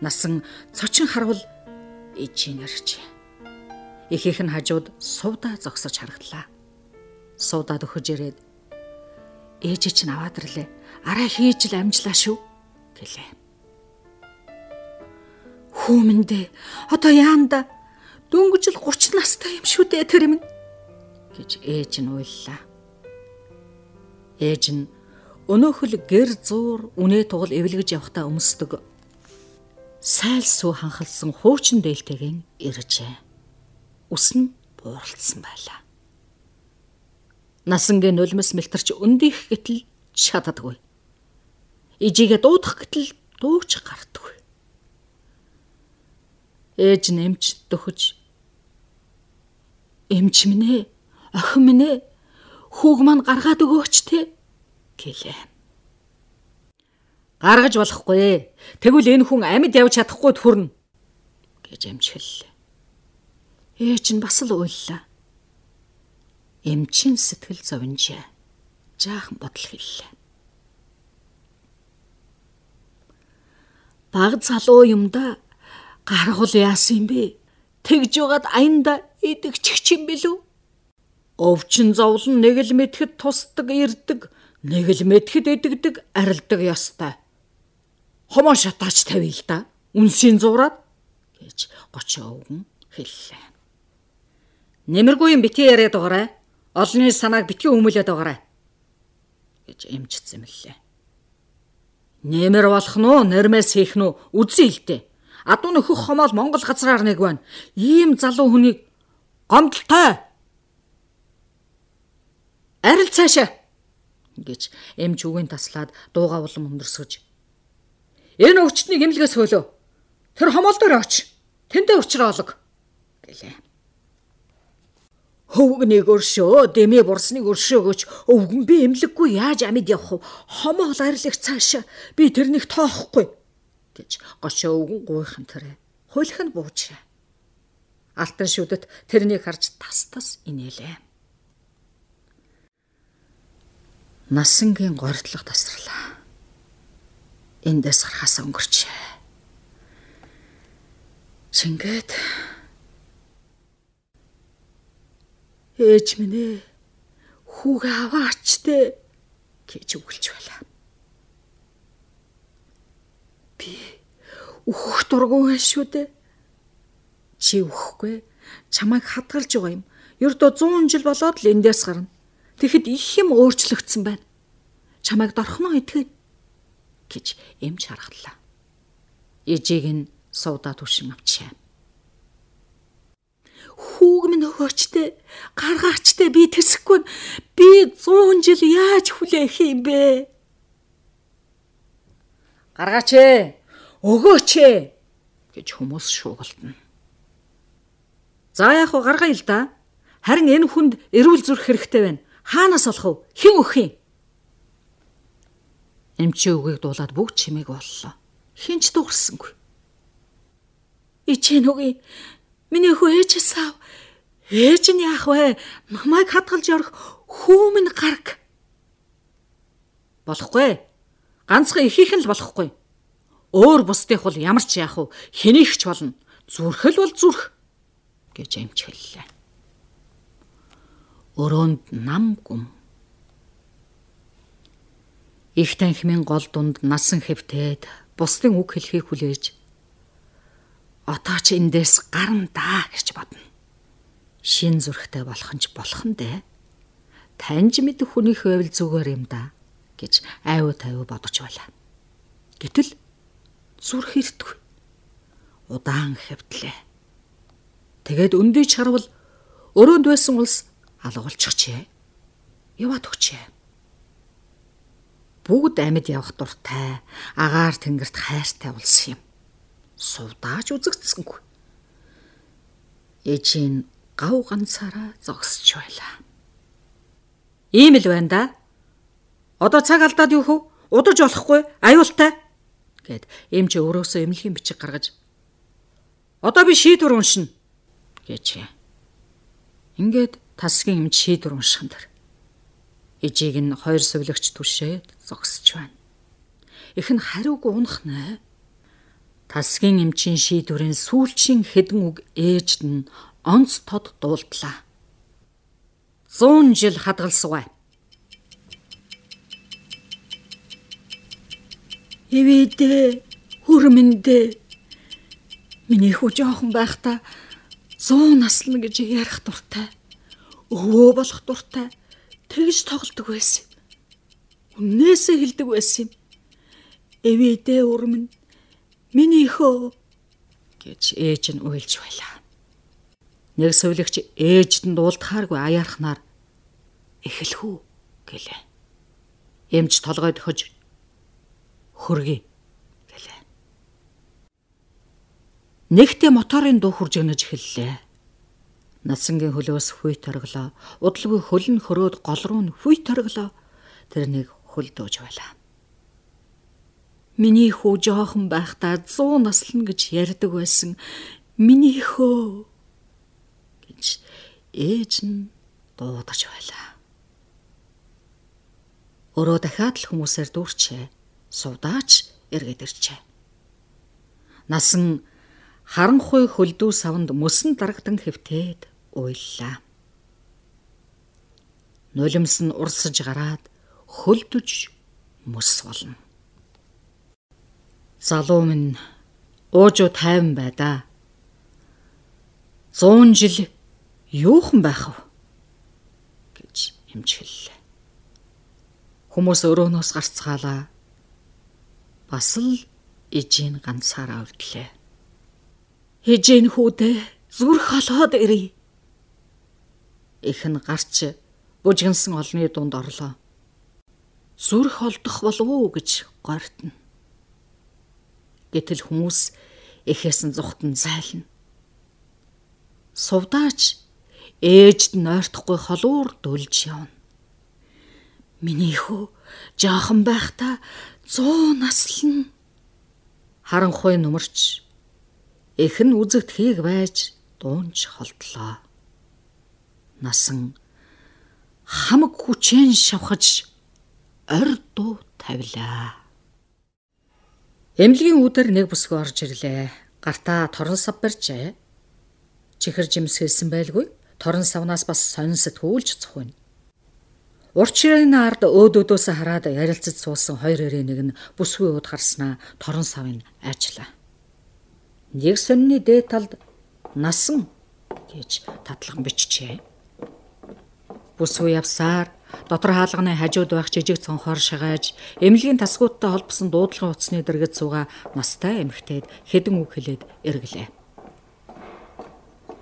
Насан цочин харвал ижийн ирж. Ихийнх нь хажууд сувда зогсож харагдлаа. Суудаад өгөж ирээд ээж чинь аваад ирлээ. Араа хийж л амжлаа шүү гэлээ. Хүмэндээ одоо яанда дөнгөж л 30 настай юм шүү дээ тэр минь гэж ээж нь уйллаа. Ээж нь өнөөхөл гэр зуур үнэ тугал эвлэгж явхдаа өмсдөг. Сайл сүү ханхалсан хуучин дээлтэйгэн иржээ. Ус нь бууралдсан байлаа. Насангийн нулимс мэлтэрч өндих гэтэл чаддаггүй. Ижигээ дуудах гэтэл дууч гардаггүй. Ээж нэмч дөхөж Эмч минь ээ, охин минь ээ хүүг маань гаргаад өгөөч те гэлээ. Гаргаж болохгүй. Тэгвэл энэ хүн амьд явж чадахгүй төрнө гэж амжиллаа. Ээж нь бас л уйллаа. Эмчин сэтгэл зовнжээ. Жаахан бодол хэллээ. Баг залуу юмда гаргуул яасан юм бэ? Тэгж байгаад аянда идэгчих юм билүү? Өвчин зовлон нэг л мэдхэд тусдаг ирдэг, нэг л мэдхэд эдэгдэг арилдаг ёстой. Хомоо шатаач тавья л да. Үнсийн зураад гэж 30 өвгөн хэллээ. Нэмэргүй юм битгий яриад байгаарай. Олонний санааг битгий өмөлөд байгаарай гэж эмчсэн мэлээ. Нэмэр болох нь уу, нэрмээс хийх нь үү? Л дээ. Адуу нөхөх хомоол Монгол газраар нэг байна. Ийм залуу хүнийг гомдолтой Арил цаашаа гэж эмч үгийн таслаад дууга улам өндөрсөж Энэ өвчтнийг эмнэлгээс хөөлөө. Тэр хомол дээр оч. Тэндээ учраа олог гэлээ. Хөвгнийг өршөө, дэмээ бурсныг өршөөгөөч. Өвгөн би эмлэггүй яаж амьд явах вэ? Хомоо арилах цаашаа би тэрнийг тоохгүй гэж гошоо өвгөн гуйхан тэрэ. Хулих нь буучраа. Алтан шүдэт тэрнийг харж тас тас инээлээ. Насангийн гордлого тасрлаа. Эндээс гарахаас өнгөрчээ. Шингээд Ээж минь ээ хүүгээ аваач те гэж үгэлж байлаа. Би өөх дургуун шүү дээ. Чи өөхгүй чамайг хадгалж байгаа юм. Ердөө 100 жил болоод л эндээс гарна. Тэгэхэд их юм өөрчлөгдсөн байна. Чамайг дорхноо итгэв гэж эмч харгалаа. Ээжийг нь суудаа түшин авчаа хүүг минь өгөөчтэй гаргаачтай би тэсэхгүй би 100 жил яаж хүлээх юм бэ? Гаргаач ээ өгөөч ээ гэж хүмүүс шуугалтна. За яг хоо гаргая л да харин энэ хүнд эрүүл зүрх хэрэгтэй байна. Хаанаас олох вэ? Хэн өгөх юм? Эмчи үгийг дуулаад бүгд чимээг боллоо. Хинч дуурсангүй. Ичэн үгүй Миний хүү ээжээс аав. Ээж нь яах вэ? Намайг хадгалж орох хүү минь гарг. Болохгүй. Ганцхан ихийнх нь л болохгүй. Өөр бусдых бол ямар ч яах вэ? Хэнийх ч болно. Зүрхэл бол зүрх гэж эмч хэллээ. Өрөөнд нам гүм. Их танхимын гол дунд насан хэвтээд бусдын үг хэлхийг хүлээж одоо ч эндээс гарна даа гэж бодно. Шин зүрхтэй болох нь ч болох нь дээ. Таньж мэдэх хүний хөвөл зүгээр юм да гэж айв тайв бодож байлаа. Гэтэл зүрх иртгүй. Удаан хэвтлээ. Тэгээд өндөж харвал өрөөнд байсан улс алгуулчихжээ. Яваад өгчээ. Бүгд амьд явах дуртай, агаар тэнгэрт хайртай улс юм сувдааж үзэгдсэнгүй. Ээжийн гав ганцаараа зогсож байлаа. Ийм л байна да. Одоо цаг алдаад юу хөө? Удаж болохгүй, аюултай гэд эмч өөрөөсөө эмнэлгийн бичиг гаргаж одоо би шийдвэр уншина гэж. Ингээд тасгийн эмч шийдвэр уншихын дэр. Ээжийг нь хоёр сувлагч түшээд зогсож байна. Их нь хариуг унах нэ. Тасгийн эмчийн шийдвэрийн сүүлчийн хэдэн үг ээжд нь онц тод дуулдлаа. 100 жил хадгалсавай. Эвэдэ хүрмэндэ миний хүү жоохон байхдаа 100 наслна гэж ярих дуртай. Өвөө болох дуртай. Тэгж тоглодог байсан. Үннээсээ хэлдэг байсан юм. Эвэдэ үрмэн Миний хөө гэж ээж нь уйлж байлаа. Нэг сувлагч ээжд нь дуулдахааргүй аяархнаар эхэлхүү гэлээ. Эмч толгой дөхөж хөргий гэлээ. Нэгтээ моторын дуу хурж өгнөж эхэллээ. Насангийн хөлөөс хүй торглоо. Удалгүй хөлн хөрөөд гол руу нь хүй торглоо. Тэр нэг хөл дөөж байлаа. Миний хүү жоохон байхдаа 100 наслна гэж ярьдаг байсан. Миний хөө гэж ээж нь дуудаж байлаа. Өрөө дахиад л хүмүүсээр дүүрчээ. Сувдаач эргээд ирчээ. Насан харанхуй хөлдөө савнд мөсөн дарагдан хэвтээд уйллаа. Нулимс нь урсаж гараад хөлдөж мөс болно залуу минь уужуу тайван бай да. 100 жил юухан байх вэ гэж хэмж хэллээ. Хүмүүс өрөөнөөс гарцгаалаа. Бас л ижийн ганцаараа өвдлээ. Хижийн хүүдээ зүрх холоод ирье. Их нь гарч бужигнсан олны дунд орлоо. Зүрх холдох болов уу гэж гортно. Гэтэл хүмүүс эхээс нь зүхтэн зайлна. Сувдаач ээжд нь ойртохгүй холуур дөлж явна. Миний хөө жоохон байхдаа 100 наслна. Харанхуй нүмерч эх нь үзэгдэхийг байж дуунч холдлоо. Насан хамаг хүчээр шавхаж орь дуу тавилаа. Эмнэлгийн үүдэр нэг бүсгүй орж ирлээ. Гартаа торон сав барьжээ. Чихэр жимсгэлсэн байлгүй. Торон савнаас бас сонин сэтгүүлж цохвэн. Урчрын ард өөдөөдөөс хараад ярилцаж суусан хоёр эрийн нэг нь бүсгүй ууд гарснаа торон савын айчлаа. Нэг сонины дээд талд насан гэж татлаган бичжээ. Бүсгүй явсаар Дотор хаалганы хажууд байх жижиг цонхоор шагааж, эмнэлгийн тасгууттай холбосон дуудлагын утасны дэргэд сууга настай эмэгтэйд хэдэн үг хэлээд эргэлээ.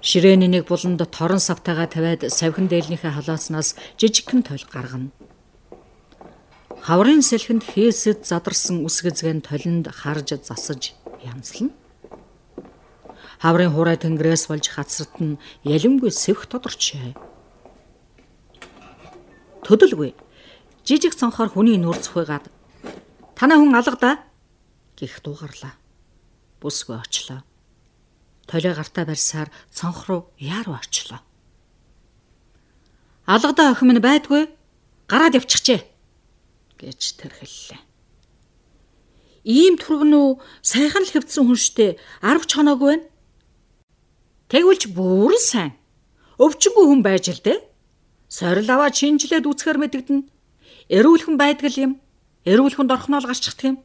Ширээний нэг буланд торон савтайгаа тавиад савхин дээлнийхээ халааснаас жижигхэн тойл гаргана. Хаврын сэлхэнд хээсэд задарсан үсгэзгэн толинд харж засаж янзлна. Хаврын хураа тэнгэрээс болж хацрат нь ялимгүй сэвх тодорчээ төдөлгүй. Жижиг цонхоор хүний нүр цухигаад танаа хүн алгадаа гих дуугарлаа. Бүсгүй очлоо. Толио гартаа барьсаар цонх руу яар очлоо. Алгадаа охин минь байдгүй гараад явчихжээ гэж тэрхэллээ. Ийм түргэнүү сайхан л хөвдсөн хүн штэ 10 чоноогүй байна. Тэгвэл ч бүрэн сайн. Өвчнгөө хүн байж л дээ. Сорил аваа шинжилээд үүсгэр мэдэгдэн. Эрүүлхэн байдаг юм. Эрүүлхэнд орхноол гарчихдаг юм.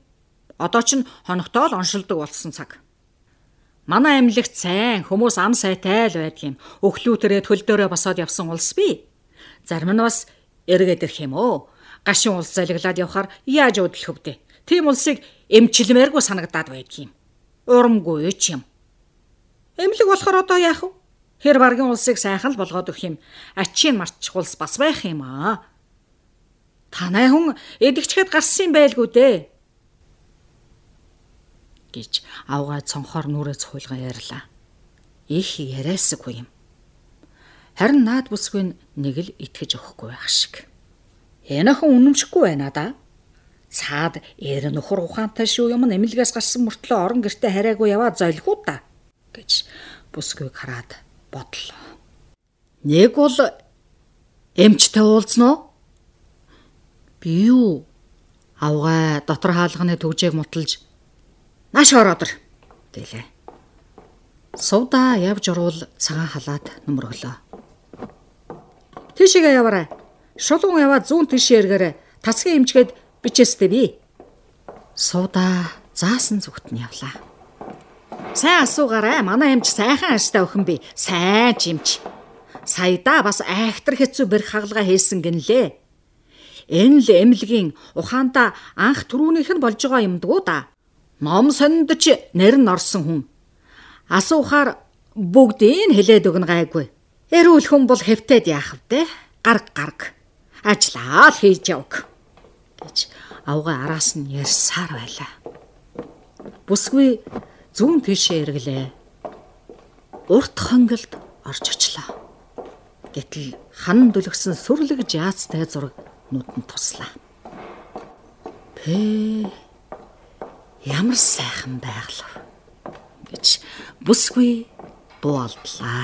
Одоо ч хоногтоо л оншилдог болсон цаг. Манай амьлагт сайн хүмүүс ам сайтай л байдаг юм. Өглүүтэрээ төл дөрөө босоод явсан улс би. Зарим нь бас эргээд ирэх юм оо. Гашин улс залглаад явхаар яаж өдлөх вдэ. Тийм улсыг эмчилмээргүй санагдаад байдгийн. Урамгүй ч юм. Эмлэг болохоор одоо яах вэ? Хэр баргийн улсыг сайхан л болгоод өгөх юм. Ачийн марчих улс бас байх юм аа. Танай хүн эдгчхэд гарсан юм байлгүй дээ гэж авгаа цонхоор нүрээ цуйлган ярьлаа. Их яриасгүй юм. Харин наад бүсгүй нэг л итгэж өгөхгүй байх шиг. Энэхэн үнэмшихгүй байна да. Цаад ээр нөхөр ухаантай шүү юм нэмэлгээс гарсан мөртлөө орон гертэ хараагүй яваа золигоо да гэж бүсгүйг хараад бодлоо. Нэг бол эмчтэй уулзноо. Би юу? Авгаа дотор хаалганы төгжээг муталж нааш ороодор гэлээ. Сувда явж орвол цагаан халаад нөмрөглөө. Тийшээ яваарай. Шулуун яваад зүүн тийшээ эргээрээ тасгийн эмчгээд бичээстэй би. Сувда заасан зүгт нь явлаа. Сайн асуугаарай. Манай эмч сайхан аштай өхөн би. Сайн жимч. Саяда бас айхтар хэцүү бэрх хагалгаа хийсэн гинлээ. Энэ л эмнэлгийн ухаанда анх түрүүнийх нь болж байгаа юм дгүү да. Ном сониндч нэр нь орсон хүн. Асуухаар бүгдийг хэлээд өгнө гайгүй. Эрүүл хүн бол хэвтээд яах вэ? Гарг гарг. Ажлаа л хийж явг. гэж авгаа араас нь ярьсаар байлаа. Бүсгүй зүүн тийшээ эргэлээ. Урт хонголд орж очлоо. Гэтэл хан дүлгсэн сүрлэг жаацтай зураг нүдэнд туслаа. Пэ ямар сайхан байглав гэж бүсгүй дуулдлаа.